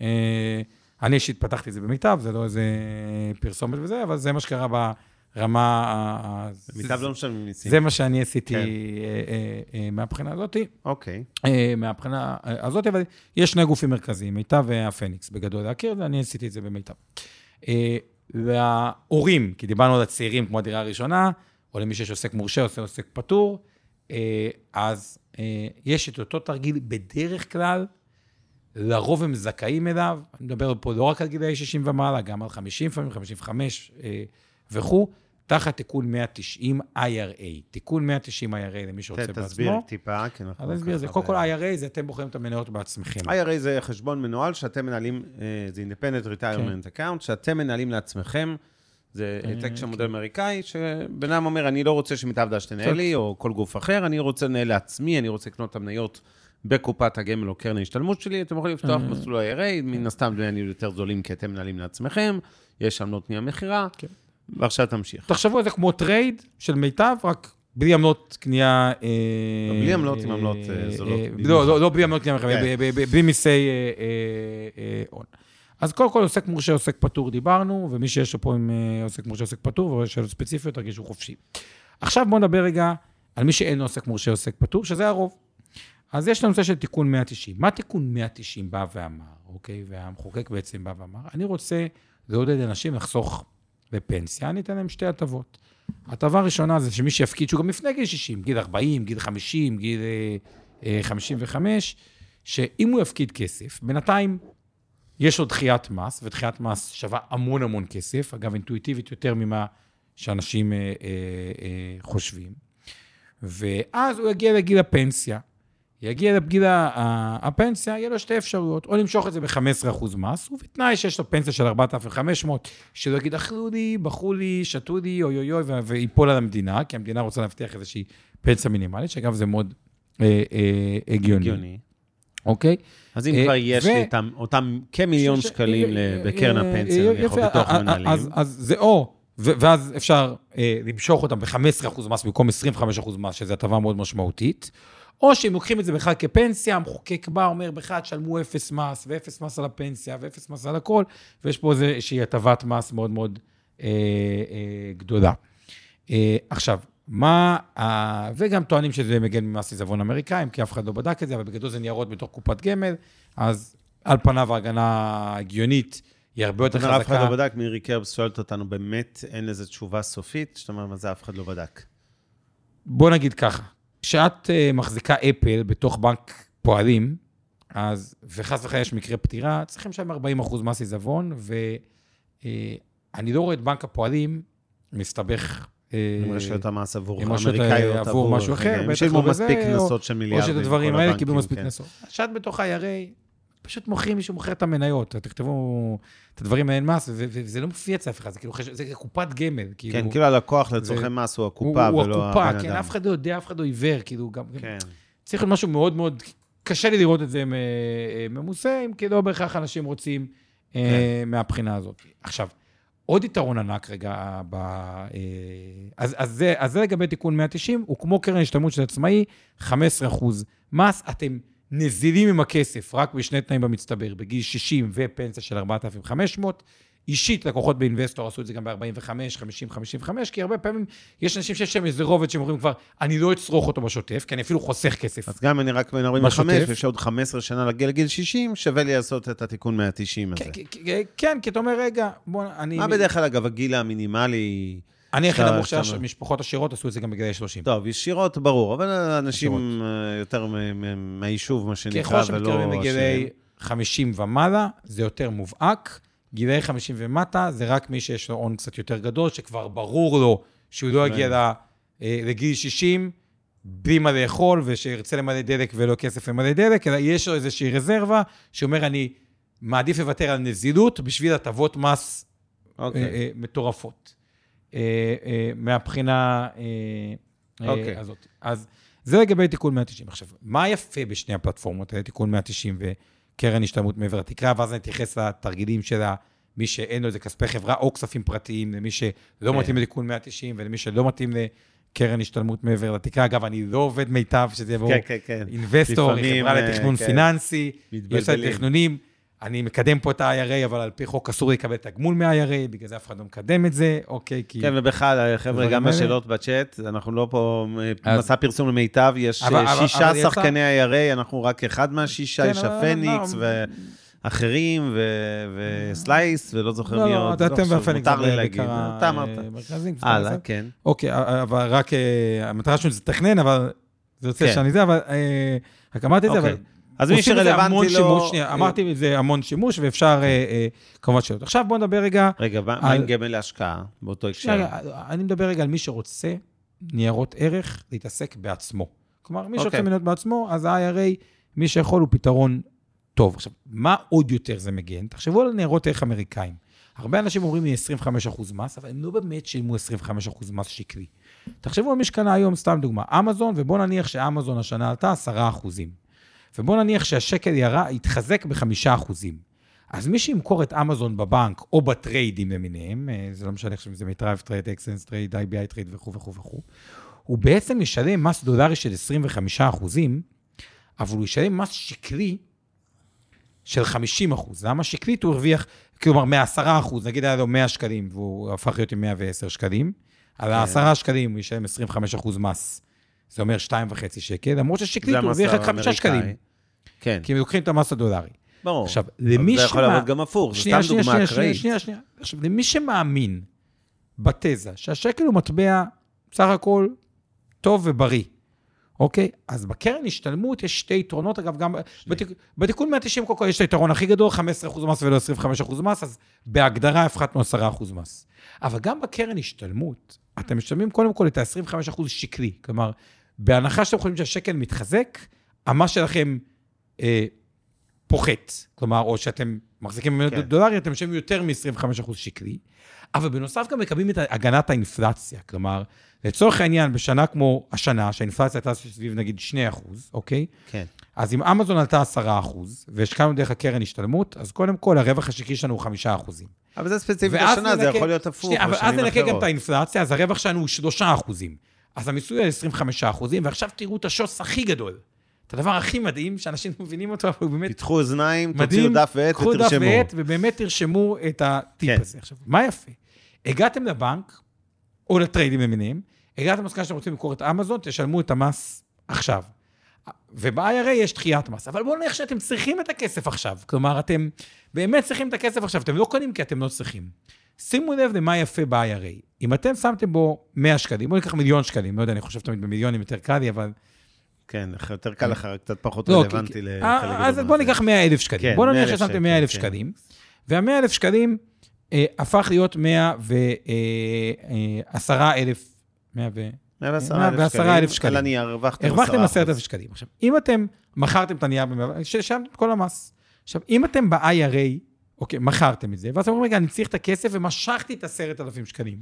אה, אני אישית פתחתי את זה במיטב, זה לא איזה פרסומת וזה, אבל זה מה שקרה ברמה... מיטב לא משלמים מיסים. זה מה שאני עשיתי כן. אה, אה, מהבחינה הזאת. אוקיי. מהבחינה הזאת, אבל יש שני גופים מרכזיים, מיטב והפניקס, בגדול להכיר את זה, אני עשיתי את זה במיטב. וההורים, כי דיברנו על הצעירים כמו הדירה הראשונה, או למי שיש עוסק מורשה, עושה עוסק פטור, אה, אז אה, יש את אותו תרגיל בדרך כלל, לרוב הם זכאים אליו, אני מדבר פה לא רק על גילאי 60 ומעלה, גם על 50 לפעמים, 55 אה, וכו', תחת תיקון 190 IRA. תיקון 190 IRA למי שרוצה בעצמו. תסביר טיפה, כי אנחנו... אז אני אסביר, זה קודם כל IRA זה אתם בוחרים את המניות בעצמכם. IRA זה חשבון מנוהל שאתם מנהלים, אה, זה Independent Retirement Account, שאתם מנהלים לעצמכם. זה כן. העתק של מודל אמריקאי, שבן אדם אומר, אני לא רוצה שמיטב דש תנהל לי, או כל גוף אחר, אני רוצה לנהל לעצמי, אני רוצה לקנות את המניות בקופת הגמל או קרן ההשתלמות שלי, אתם יכולים לפתוח אה. מסלול IRA, מן הסתם דמי יותר זולים, כי אתם מנהלים לעצמכם, יש עמלות מהמכירה, כן. ועכשיו תמשיך. תחשבו על זה כמו טרייד של מיטב, רק בלי עמלות קנייה... אה, לא, בלי עמלות, עם עמלות, אה, זולות. לא, לא, לא בלי עמלות קנייה, כן. בלי מיסי אה, אה, אה, הון. אז קודם כל עוסק מורשה, עוסק פטור דיברנו, ומי שיש לו פה עם אה, עוסק מורשה, עוסק פטור, ויש שאלות ספציפיות, תרגישו חופשי. עכשיו בואו נדבר רגע על מי שאין עוסק מורשה, עוסק פטור, שזה הרוב. אז יש לנו נושא של תיקון 190. מה תיקון 190 בא ואמר, אוקיי? והמחוקק בעצם בא ואמר, אני רוצה לעודד אנשים לחסוך לפנסיה, אתן להם שתי הטבות. הטבה הראשונה זה שמי שיפקיד, שהוא גם לפני גיל 60, גיל 40, גיל 50, גיל אה, אה, 55, שאם הוא יפקיד כסף, בינתיים יש לו דחיית מס, ודחיית מס שווה המון המון כסף, אגב, אינטואיטיבית יותר ממה שאנשים אה, אה, אה, חושבים. ואז הוא יגיע לגיל הפנסיה. יגיע לגיל הפנסיה, יהיה לו שתי אפשרויות, או למשוך את זה ב-15% מס, ובתנאי שיש לו פנסיה של 4,500, שלא יגיד, אכלו לי, בכו לי, שתו לי, אוי אוי אוי, ויפול על המדינה, כי המדינה רוצה להבטיח איזושהי פנסיה מינימלית, שאגב, זה מאוד אה, אה, הגיוני. הגיוני. אוקיי? אז אם אה, כבר יש ו- לי אותם- כמיליון שקלים אה, בקרן אה, הפנסיה, אה, אני יכול אה, אה, מנהלים. אז, זה או, ואז אפשר אה, למשוך אותם ב-15% מס במקום 25% מס, שזו הטבה מאוד משמעותית, או שהם לוקחים את זה בכלל כפנסיה, המחוקק בא, אומר, בכלל תשלמו אפס מס, ואפס מס על הפנסיה, ואפס מס על הכל, ויש פה איזושהי הטבת מס מאוד מאוד אה, אה, גדולה. אה, עכשיו, מה, ה- וגם טוענים שזה מגן ממס עיזבון אמריקאים, כי אף אחד לא בדק את זה, אבל בגדול זה ניירות בתוך קופת גמל, אז על פניו ההגנה הגיונית היא הרבה יותר אומרת, אף אחד חזקה. לא בדק, מירי קרבס שואלת אותנו, באמת אין לזה תשובה סופית? זאת אומרת, מה זה אף אחד לא בדק? בוא נגיד ככה, כשאת uh, מחזיקה אפל בתוך בנק פועלים, אז, וחס וחלילה יש מקרה פטירה, צריכים שם 40 אחוז מס עיזבון, ואני לא רואה את בנק הפועלים מסתבך. אה, עם רשויות המס עבור האמריקאיות, אה, עבור משהו אחר, בטח לא בזה, או-. שאת הדברים האלה קיבלו מספיק כן. קנסות. כשאת בתוך ה-IRA, פשוט מוכרים, מישהו מוכר את המניות, תכתבו את הדברים האלה מס, וזה לא מופיע אצל אף אחד, זה כאילו, חש- זה קופת גמל, כאילו. כן, כאילו הלקוח לצורכי מס הוא הוא- הקופה הוא ולא הקופה, הבן כן, אדם. אף אחד לא יודע, אף אחד לא עיוור, כאילו, גם... כן. צריך להיות משהו מאוד מאוד, קשה לי לראות את זה מ- אה, ממוסה, אם כי לא בהכרח אנשים רוצים אה, מהבחינה הזאת. עכשיו, עוד יתרון ענק רגע, ב, אה, אז, אז, זה, אז זה לגבי תיקון 190, הוא כמו קרן השתלמות של עצמאי, 15 אחוז מס, אתם נזילים עם הכסף, רק בשני תנאים במצטבר, בגיל 60 ופנסיה של 4,500. אישית, לקוחות באינבסטור עשו את זה גם ב-45, 50, 55, כי הרבה פעמים יש אנשים שיש להם איזה רובד שהם אומרים כבר, אני לא אצרוך אותו בשוטף, כי אני אפילו חוסך כסף. אז גם אם אני רק בן 45, בשוטף. ויש עוד 15 שנה להגיע לגיל 60, שווה לי לעשות את התיקון 190 הזה. כן, כן, כן, כי אתה אומר, רגע, בוא, אני... מה בדרך כלל, אגב, הגיל המינימלי... אני הכי נמוך שאתה- שהמשפחות עשירות עשו את זה גם בגילאי 30. טוב, ישירות, ברור, אבל. אנשים אה, יותר מהיישוב, מה שנקרא, ככל שמתקרבים ולא... לגילאי 50 ומעלה, זה יותר מובהק. גילאי 50 ומטה, זה רק מי שיש לו הון קצת יותר גדול, שכבר ברור לו שהוא לא יגיע אה, לגיל 60 בלי מה לאכול, ושירצה למלא דלק ולא כסף למלא דלק, אלא יש לו איזושהי רזרבה, שאומר, אני מעדיף לוותר על נזילות בשביל הטבות מס אוקיי. אה, אה, מטורפות. אה, אה, מהבחינה אה, אוקיי. הזאת. אז זה לגבי תיקון 190. עכשיו, מה יפה בשני הפלטפורמות האלה, תיקון 190 וקרן השתלמות מעבר לתקרה, ואז אני אתייחס לתרגילים של מי שאין לו איזה כספי חברה או כספים פרטיים, למי שלא כן. מתאים לתיקון 190 ולמי שלא מתאים לקרן השתלמות מעבר לתקרה. אגב, אני לא עובד מיטב, שזה יהיה ברור. כן, כן, כן. אינבסטור, היא חברה לתכנון כן. פיננסי, יש לה. תכנונים. אני מקדם פה את ה-IRA, אבל על פי חוק אסור לקבל תגמול מה-IRA, בגלל זה אף אחד לא מקדם את זה, אוקיי, כי... כן, ובכלל, חבר'ה, גם. השאלות בצ'אט, אנחנו לא פה אז- מסע פרסום למיטב, יש אבל- אה, אבל- שישה אבל יצא- שחקני IRA, אנחנו רק אחד מהשישה, כן, יש הפניקס לא, ואחרים, ו- וסלייס, ולא זוכר לא, מי לא, עוד. אתם חשוב, והפניקס מותר לי להגיד, אתה אמרת. המרכזים. הלאה, כן. אוקיי, אבל רק, אה, המטרה שלנו זה לתכנן, אבל זה יוצא כן. שאני זה, אבל אה, רק אמרתי את זה, אוקיי. אבל... אז מי שרלוונטי שימוש, לו... שנייה, אמרתי את זה המון שימוש, ואפשר אה, אה, כמובן שאלות. עכשיו בואו נדבר רגע, רגע, מה מה על- עם גמל להשקעה באותו הקשר? אני מדבר רגע על מי שרוצה ניירות ערך להתעסק בעצמו. כלומר, מי שרוצה אוקיי. מניות בעצמו, אז ה-IRA, מי שיכול הוא פתרון טוב. עכשיו, מה עוד יותר זה מגן? תחשבו על ניירות ערך אמריקאים. הרבה אנשים אומרים לי 25% מס, אבל הם לא באמת שילמו 25% מס שקלי. תחשבו על מי שקנה היום, סתם דוגמה, אמזון, ובואו נניח שאמזון השנה עלתה 10%. ובואו נניח שהשקל ירה, יתחזק ב-5%. אז מי שימכור את אמזון בבנק או בטריידים למיניהם, אה, זה לא משנה עכשיו אם זה מיטב טרייד, אקסלנס טרייד, IBI טרייד וכו' וכו' וכו', הוא בעצם ישלם מס דולרי של 25 אחוזים, אבל הוא ישלם מס שקלי של 50 אחוז. למה שקלית הוא הרוויח, כלומר, מ-10 אחוז, נגיד היה לו 100 שקלים, והוא הפך להיות עם 110 שקלים, על ה-10 שקלים הוא ישלם 25 אחוז מס. זה אומר 2.5 שקל, למרות ששקלית הוא הרוויח רק 5 האמריקאי. שקלים, כן, כי הם לוקחים את המס הדולרי. ברור. עכשיו, למי זה יכול לעבוד גם הפוך, שנייה, סתם שנייה, דוגמה שנייה, אקראית. שנייה, שנייה. עכשיו, למי שמאמין בתזה שהשקל הוא מטבע בסך הכל טוב ובריא, אוקיי? אז בקרן השתלמות יש שתי יתרונות, אגב, גם בתיק, בתיקון 190 קודם כל יש את היתרון הכי גדול, 15% מס ולא 25% מס, אז בהגדרה הפחתנו 10% מס. אבל גם בקרן השתלמות, אתם משלמים קודם כל את ה-25% שקלי. כלומר, בהנחה שאתם חושבים שהשקל מתחזק, המס שלכם אה, פוחת. כלומר, או שאתם מחזיקים כן. דולרי, אתם משלמים יותר מ-25% שקלי. אבל בנוסף גם מקבלים את הגנת האינפלציה. כלומר, לצורך העניין, בשנה כמו השנה, שהאינפלציה הייתה סביב נגיד 2%, אוקיי? כן. אז אם אמזון עלתה 10%, והשקענו דרך הקרן השתלמות, אז קודם כל הרווח השקלי שלנו הוא 5%. אבל זה ספציפית השנה, זה יכול להיות הפוך שנייה, אבל אז ננקה גם. את האינפלציה, אז הרווח שלנו הוא 3%. אז המיסוי על 25%, ועכשיו תראו את השוס הכי גדול. את הדבר הכי מדהים, שאנשים (laughs) מבינים אותו, אבל הוא באמת פתחו אוזניים, תוציאו. דף ועט קחו דף ותרשמו. ועט, ובאמת תרשמו את הטיפ כן. הזה. עכשיו, מה יפה? הגעתם לבנק, או לטריידים למיניהם, הגעתם למסקנה שאתם רוצים למכור את אמזון, תשלמו את המס עכשיו. וב-IRA יש דחיית מס, אבל בואו נניח שאתם צריכים את הכסף עכשיו. כלומר, אתם באמת צריכים את הכסף עכשיו, אתם לא קונים כי אתם לא צריכים. שימו לב למה יפה ב-IRA. אם אתם שמתם בו 100 שקלים, בואו ניקח מיליון שקלים, לא יודע, אני חושב תמיד במיליונים יותר קל לי, אבל... כן, יותר קל לך, קצת פחות לא, רלוונטי לחלק אה, גדול אז מהזה. בוא ניקח 100 אלף שקלים. כן, בוא נניח 100,000 ששמתם 100 אלף שקל, שקלים, וה-100 אלף שקלים אה, הפך להיות 110 אלף, 100 ו... 110,000 110,000 שקלים. על הנייר, הרווחתם 10%. הרווחתם 10,000 שקלים. עכשיו, אם אתם מכרתם את הנייר, את כל המס. עכשיו, אם אתם ב-IRA, אוקיי, מכרתם את זה, ואז אומרים, רגע, אני צריך את הכסף ומשכתי את ה-10,000 שקלים.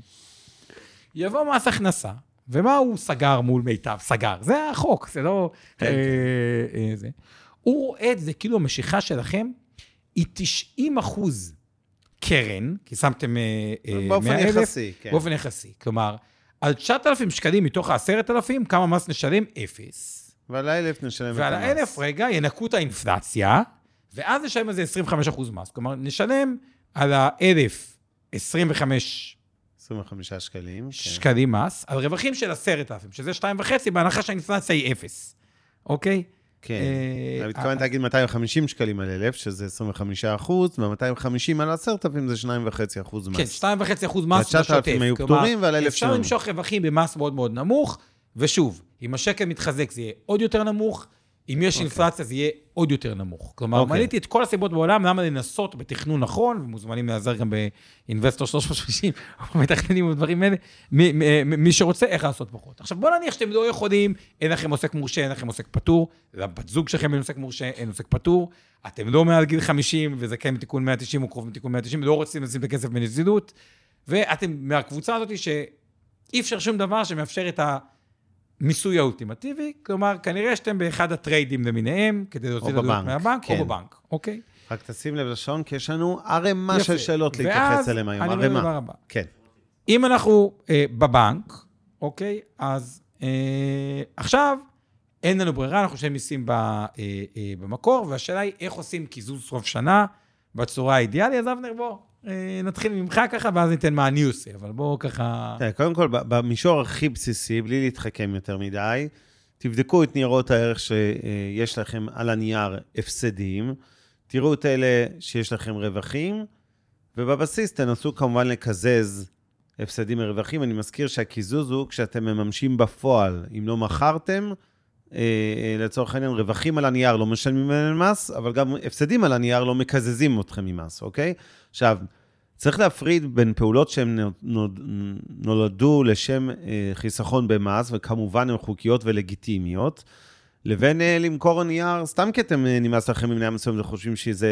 יבוא מס הכנסה, ומה הוא סגר מול מיטב? סגר. זה החוק, זה לא... כן, אה, אה, זה. הוא רואה את זה כאילו המשיכה שלכם היא 90 אחוז קרן, כי שמתם אה, אה, באופן 100,000, יחסי, כן. באופן יחסי. כלומר, על 9,000 שקלים מתוך ה-10,000, כמה מס נשלם? אפס. ועל האלף נשלם את המס. ועל האלף, רגע, ינקו את האינפלציה, ואז נשלם על זה 25 אחוז מס. כלומר, נשלם על האלף 25 25 שקלים. כן. שקלים מס, על רווחים של 10,000, שזה 2.5, בהנחה שהאינפלציה היא אפס, אוקיי? כן. אה, אני מתכוון להגיד 250 שקלים על אלף, שזה 25 אחוז, וה-250 על 10,000 זה 2.5 אחוז מס. כן, 2.5 אחוז מס וה-9,000 בשוטף. היו כלומר, פטורים ועל 1,000 אפשר. למשוך רווחים במס מאוד מאוד נמוך, ושוב, אם השקל מתחזק זה יהיה עוד יותר נמוך, אם יש אינפלציה, זה יהיה עוד יותר נמוך. כלומר, אוקיי. מניתי את כל הסיבות בעולם, למה לנסות בתכנון נכון, ומוזמנים להיעזר גם באינבסטור 330, או מתכננים ודברים האלה, מי- מי- מי שרוצה, איך לעשות פחות. עכשיו, בואו נניח שאתם לא יכולים, אין לכם עוסק מורשה, אין לכם עוסק פטור, לבת זוג שלכם אין עוסק מורשה, אין עוסק פטור, אתם לא מעל גיל 50, וזה כן בתיקון 190 או קרוב לתיקון 190, לא רוצים לשים את הכסף בנזילות, ואתם מהקבוצה הזאת שאי אפשר שום דבר שמאפשר את המיסוי האולטימטיבי, כלומר, כנראה שאתם באחד הטריידים למיניהם, כדי להוציא את בבנק, מהבנק, כן. או בבנק, אוקיי? רק תשים לב לשעון, כי יש לנו ערימה. של שאלות להתייחס ואז אליהן היום. אני אומר דבר ערימה. הבא. כן. אם אנחנו אה, בבנק, אוקיי? אז אה, עכשיו אין לנו ברירה, אנחנו משלמים מיסים ב, אה, אה, במקור, והשאלה היא איך עושים קיזוז סוף שנה בצורה האידיאלית. אז אבנר, בוא, נתחיל ממך ככה, ואז ניתן מה אני עושה, אבל בוא ככה... תראה, קודם כל, במישור הכי בסיסי, בלי להתחכם יותר מדי, תבדקו את ניירות הערך שיש לכם על הנייר הפסדים, תראו את אלה שיש לכם רווחים, ובבסיס תנסו כמובן לקזז הפסדים מרווחים. אני מזכיר שהקיזוז הוא כשאתם מממשים בפועל. אם לא מכרתם, אה, אה, לצורך העניין, רווחים על הנייר לא משלמים עליהם מס, אבל גם הפסדים על הנייר לא מקזזים אתכם ממס, אוקיי? עכשיו, צריך להפריד בין פעולות שהן נו- נו- נולדו לשם אה, חיסכון במס, וכמובן הן חוקיות ולגיטימיות, לבין אה, למכור נייר, סתם כי אתם אה, נמאס לכם ממניה מסוימת וחושבים שזה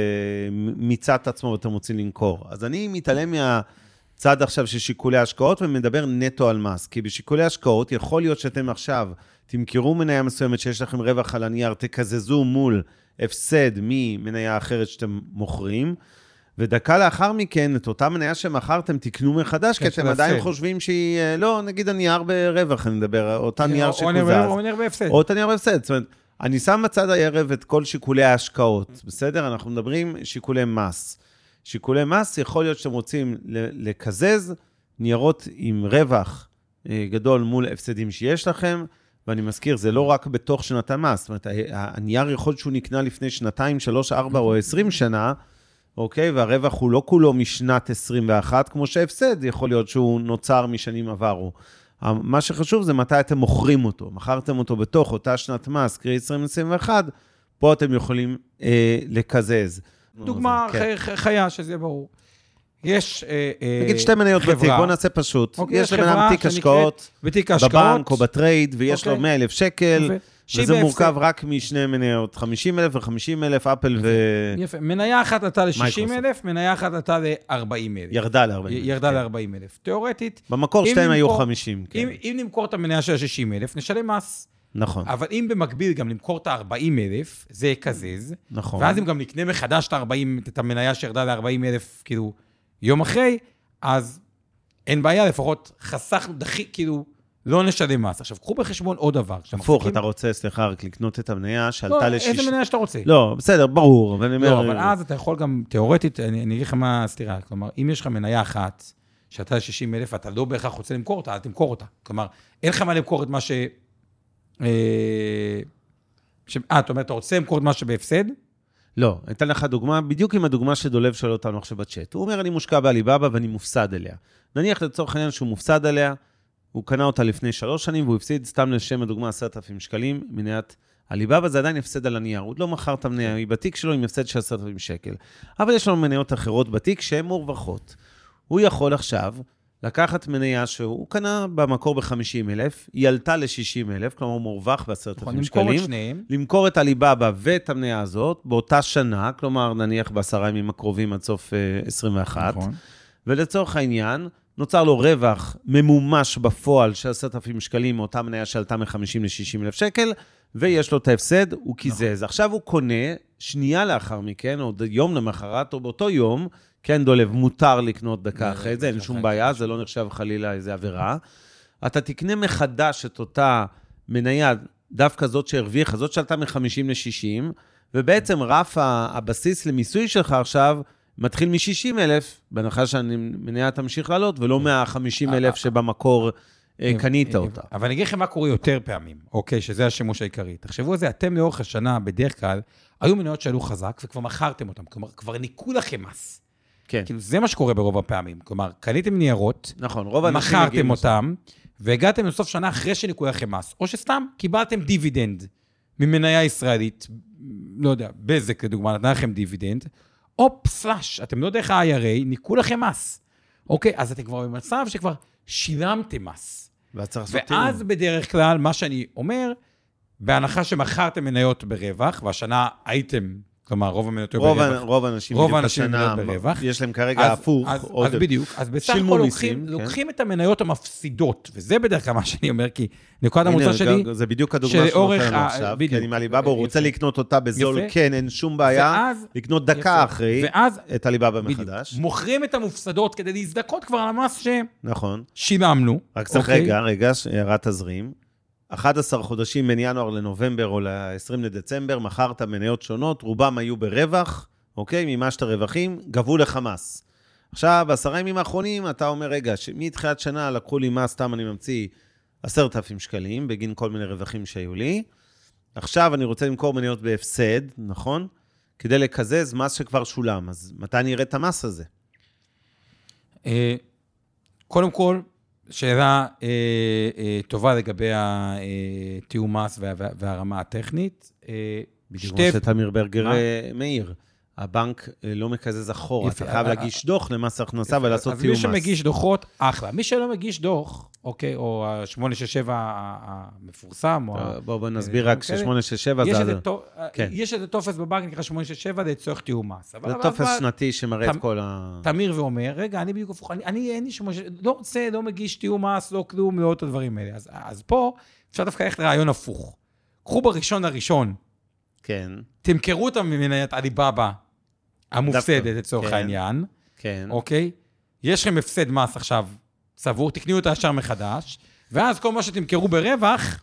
מיצה את עצמו ואתם רוצים למכור. אז אני מתעלם מהצד עכשיו של שיקולי השקעות ומדבר נטו על מס. כי בשיקולי השקעות יכול להיות שאתם עכשיו תמכרו מניה מסוימת שיש לכם רווח על הנייר, תקזזו מול הפסד ממניה אחרת שאתם מוכרים. ודקה לאחר מכן, את אותה מניה שמכרתם, תקנו מחדש, כן, כי אתם עדיין. חושבים שהיא, אה, לא, נגיד הנייר ברווח, אני מדבר, אותה נייר שקוזז. או נר בהפסד. או את הנייר בהפסד. זאת אומרת, אני שם בצד הערב את כל שיקולי ההשקעות, בסדר? אנחנו מדברים שיקולי מס. שיקולי מס, יכול להיות שאתם רוצים לקזז ניירות עם רווח אה, גדול מול הפסדים שיש לכם, ואני מזכיר, זה לא רק בתוך שנת המס. זאת אומרת, הנייר יכול להיות שהוא נקנה לפני שנתיים, שלוש, ארבע או עשרים שנה, אוקיי? והרווח הוא לא כולו משנת 21, כמו שהפסד יכול להיות שהוא נוצר משנים עברו. מה שחשוב זה מתי אתם מוכרים אותו. מכרתם אותו בתוך אותה שנת מס, קרי 2021, פה אתם יכולים אה, לקזז. דוגמה כן. חיה, שזה יהיה ברור. יש... אה, אה, נגיד שתי מניות חברה. בתיק, בואו נעשה פשוט. אוקיי, יש לבן אדם חברה תיק השקעות בתיק ההשקעות. בבנק או ב trade, ויש לו אוקיי. 100 אלף שקל, יפה. וזה. מורכב רק משני מניות, 50 אלף ו-50 אלף, אפל ו... יפה. מניה אחת עלתה ל-60 מייקרוסופט. אלף, מניה אחת עלתה ל-40 אלף. ירדה ל-40 ירדה ל-40 אלף. תיאורטית, במקור אם שתיהם היו נמכור- 50, כן. אם, אם נמכור את המניה של ה-60 אלף, נשלם מס. נכון, אבל אם במקביל גם נמכור את ה-40 אלף, זה יקזז. נכון. ואז אם גם נקנה מחדש את ה-40, את המניה שירדה ל-40 אלף, כאילו, יום אחרי, אז אין בעיה, לפחות חסכנו, דחי, כאילו, לא נשלם מס. עכשיו, קחו בחשבון עוד דבר. הפוך, אתה רוצה, סליחה, רק לקנות את המניה לא, שעלתה איזה לשיש... מניה שאתה רוצה. לא, בסדר, ברור. לא, אבל אז אתה יכול גם, תיאורטית, אני אני אגיד לך מה הסתירה. כלומר, אם יש לך מניה אחת, שאתה ל-60 אלף, אתה לא בהכרח רוצה למכור אותה, אל תמכור אותה. כלומר, אין לך מה למכור את מה ש... אה, אה, אתה אומר, אתה רוצה למכור את מה שבהפסד? לא, אתן לך דוגמה, בדיוק עם הדוגמה שדולב שואל אותנו עכשיו בצ'אט. הוא אומר, אני מושקע בעליבאבא ואני מופסד אליה. נניח לצורך העניין שהוא מופסד עליה, הוא קנה אותה לפני שלוש שנים והוא הפסיד, סתם לשם הדוגמה, 10,000 שקלים, מניית עליבאבא, זה עדיין הפסד על הנייר. הוא לא מכר את המניה, היא בתיק שלו עם הפסד של 10,000 שקל. אבל יש לנו מניות אחרות בתיק שהן מורווחות. הוא יכול עכשיו לקחת מניה שהוא קנה במקור ב-50,000, היא עלתה ל-60,000, כלומר הוא מורווח נכון, ב-10,000 למכור שקלים. את שניהם. למכור את עליבאבא ואת המניה הזאת באותה שנה, כלומר, נניח בעשרה ימים הקרובים עד סוף אה, 21, נכון. ולצורך העניין, נוצר לו רווח ממומש בפועל של 10,000 שקלים מאותה מניה שעלתה מ-50 ל-60 אלף שקל, ויש לו את ההפסד, הוא קיזז. עכשיו הוא קונה, שנייה לאחר מכן, או יום למחרת, או באותו יום, כן, דולב, מותר לקנות דקה אחרי זה, אין שום בעיה, זה לא נחשב חלילה איזה עבירה. אתה תקנה מחדש את אותה מניה, דווקא זאת שהרוויחה, זאת שעלתה מ-50 ל-60, ובעצם רף הבסיס למיסוי שלך עכשיו מתחיל מ-60 אלף, בהנחה שהמניה תמשיך לעלות, ולא מה-50 אלף שבמקור אה, קנית אה, אותה. אבל אני אגיד לכם מה קורה יותר פעמים, אוקיי, שזה השימוש העיקרי. תחשבו על זה, אתם לאורך השנה, בדרך כלל, היו מניות שעלו חזק וכבר מכרתם אותן. כלומר, כבר ניכו לכם מס. כן, כאילו, זה מה שקורה ברוב הפעמים. כלומר, קניתם ניירות, נכון, רוב האנשים מכרתם אותם, והגעתם לסוף שנה אחרי שניכו לכם מס, או שסתם קיבלתם דיבידנד ממניה ישראלית, לא יודע, בזק לדוגמה, נתנה לכם דיבידנד, הופ, slash, אתם לא דרך ה-IRA, ניכו לכם מס. אוקיי, אז אתם כבר במצב שכבר שילמתם מס. ואז צריך לעשות ואז תיאום. בדרך כלל, מה שאני אומר, בהנחה שמכרתם מניות ברווח, והשנה הייתם, כלומר, רוב המניות היו ברווח. רוב האנשים רוב האנשים השנה, ברווח. יש להם כרגע אז- הפוך. אז, עוד- אז בדיוק, אז בסך הכל לוקחים, כן. לוקחים את המניות המפסידות, וזה בדרך כלל מה שאני אומר, כי נקודת המוצא שלי, זה בדיוק הדוגמה שהוא שלאורך נותן לנו עכשיו. בדיוק. כי אני מעליבאבא, הוא רוצה יפה. לקנות אותה בזול, יפה. כן, אין שום בעיה. ואז, לקנות דקה יפה. אחרי ואז, את עליבאבא מחדש. מוכרים את המופסדות כדי להזדכות כבר על המס נכון. ששילמנו. רק צריך אוקיי? רגע, רגע, ש- הערת תזרים. 11 חודשים בין ינואר לנובמבר או ל-20 לדצמבר, מכרת מניות שונות, רובם היו ברווח, אוקיי? מימשת רווחים, גבו לך מס. עכשיו, בעשרה ימים האחרונים, אתה אומר, רגע, מתחילת שנה לקחו לי מס, סתם אני ממציא, 10,000 שקלים, בגין כל מיני רווחים שהיו לי. עכשיו אני רוצה למכור מניות בהפסד, נכון? כדי לקזז מס שכבר שולם. אז מתי אני אראה את המס הזה? אה, קודם כל, שאלה אה, אה, טובה לגבי התיאום מס וה- וה- והרמה הטכנית. אה, בדיוק שתי- כמו שתמיר ברגר מה? אה, מעיר. הבנק אה, לא מקזז אחורה, יפה, אתה חייב אה, להגיש דוח למס הכנסה ולעשות אז תיאום מי מס. שמגיש דוחות, אחלה. מי שלא מגיש דוח, אוקיי, או ה-867 המפורסם, או... ה- בוא, בוא נסביר רק כאלה. ש-867 יש זה איזה טו- כן. יש איזה טופס בבנק נקרא 867 לצורך תיאום מס. זה טופס אבל- שנתי שמראה את כל ה... תמיר ואומר, רגע, אני בדיוק הפוך, אני, אני אין לי שום... לא רוצה, לא מגיש תיאום מס, לא כלום, לא את הדברים האלה. אז, אז פה אפשר דווקא ללכת לרעיון הפוך. קחו בראשון הראשון, כן, תמכרו את המניית עליבאבא המופסדת לצורך כן. העניין, כן. אוקיי? יש לכם הפסד מס עכשיו צבור, תקנו אותה ישר מחדש, ואז כל מה שתמכרו ברווח,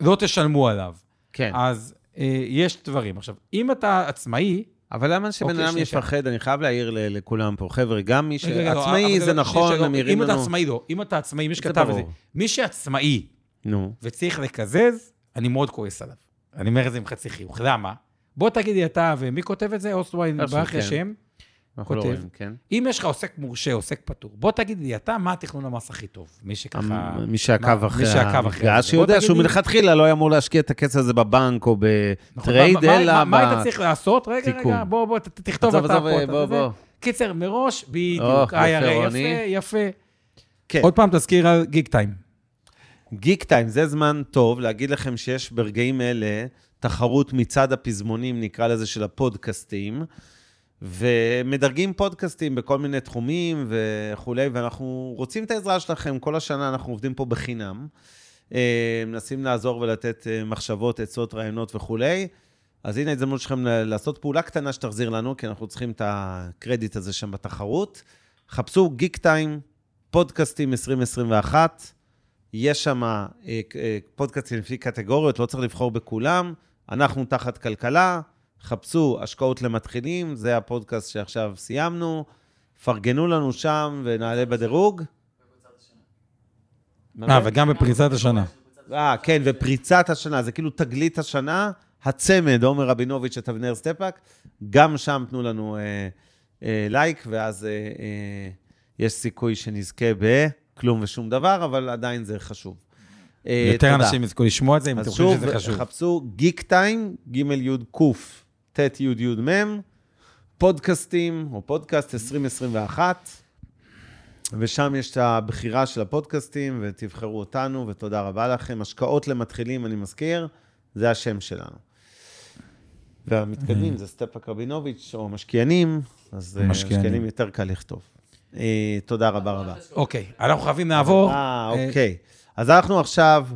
לא תשלמו עליו. כן. אז אה, יש דברים. עכשיו, אם אתה עצמאי, אבל למה שבן אוקיי, אדם יפחד? אני חייב להעיר ל- לכולם פה. חבר'ה, גם מי לא, שעצמאי אבל זה לא, נכון, הם שנייה, מעירים אם אתה לנו... עצמאי, לא. אם אתה עצמאי, מי זה שכתב את זה. מי שעצמאי נו, וצריך לקזז, אני מאוד כועס עליו. אני אומר את זה עם חצי חיוך. למה? בוא תגיד לי אתה, ומי כותב את זה? ברח לי כן. השם. לא כותב. רואים, כן. אם יש לך עוסק מורשה, עוסק פטור, בוא תגיד לי אתה, מה התכנון המס הכי טוב? מי שככה... מי שעקב אחרי המפגש, שיודע תגיד שהוא מלכתחילה לא היה אמור להשקיע את הכסף הזה בבנק או נכון, ב trade, אלא מה- היית צריך לעשות? רגע. רגע, בוא, בוא, תכתוב אתה פה. קיצר, מראש, בדיוק, IRA, רוני. יפה, יפה. כן. עוד פעם תזכיר על גיק טיים. גיק טיים, זה זמן טוב להגיד לכם שיש ברגעים אלה תחרות מצד הפזמונים, נקרא לזה, של הפודקאסטים, ומדרגים פודקאסטים בכל מיני תחומים וכולי, ואנחנו רוצים את העזרה שלכם. כל השנה אנחנו עובדים פה בחינם, אה, מנסים לעזור ולתת אה, מחשבות, עצות, רעיונות וכולי. אז הנה ההזדמנות שלכם לעשות פעולה קטנה שתחזיר לנו, כי אנחנו צריכים את הקרדיט הזה שם בתחרות. חפשו גיק טיים, פודקאסטים 2021. יש שם אה, פודקאסטים לפי קטגוריות, לא צריך לבחור בכולם. אנחנו תחת כלכלה, חפשו השקעות למתחילים, זה הפודקאסט שעכשיו סיימנו. פרגנו לנו שם ונעלה בדירוג. אה? וגם בפריצת השנה. אה, כן, ופריצת השנה, זה כאילו תגלית השנה, הצמד, עומר רבינוביץ' את אבנר סטפאק, גם שם תנו לנו אה, אה, לייק, ואז אה, אה, יש סיכוי שנזכה בכלום ושום דבר, אבל עדיין זה חשוב. אה, יותר תודה. אנשים יזכו לשמוע את זה, אם אתם אז חושבים שוב, שזה חשוב. חפשו גיק טיים, ג' י' ק' ט' י' י' מ', פודקאסטים, או פודקאסט 2021, ושם יש את הבחירה של הפודקאסטים, ותבחרו אותנו, ותודה רבה לכם. השקעות למתחילים, אני מזכיר, זה השם שלנו. והמתקדמים זה סטפאק רבינוביץ', או משקיענים, אז אה, משקיענים. משקיענים יותר קל לכתוב. אה, תודה רבה רבה. אוקיי, אנחנו חייבים לעבור. אה, אוקיי. אז אנחנו עכשיו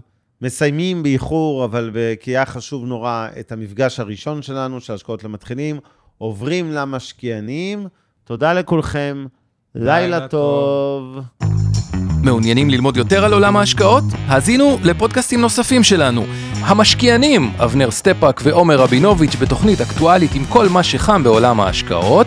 מסיימים באיחור, אבל כי היה חשוב נורא את המפגש הראשון שלנו, של השקעות למתחילים, עוברים למשקיענים. תודה לכולכם, לילה לילה טוב. מעוניינים ללמוד יותר על עולם ההשקעות? האזינו לפודקאסטים נוספים שלנו. המשקיענים, אבנר סטפאק ועומר רבינוביץ' בתוכנית אקטואלית עם כל מה שחם בעולם ההשקעות.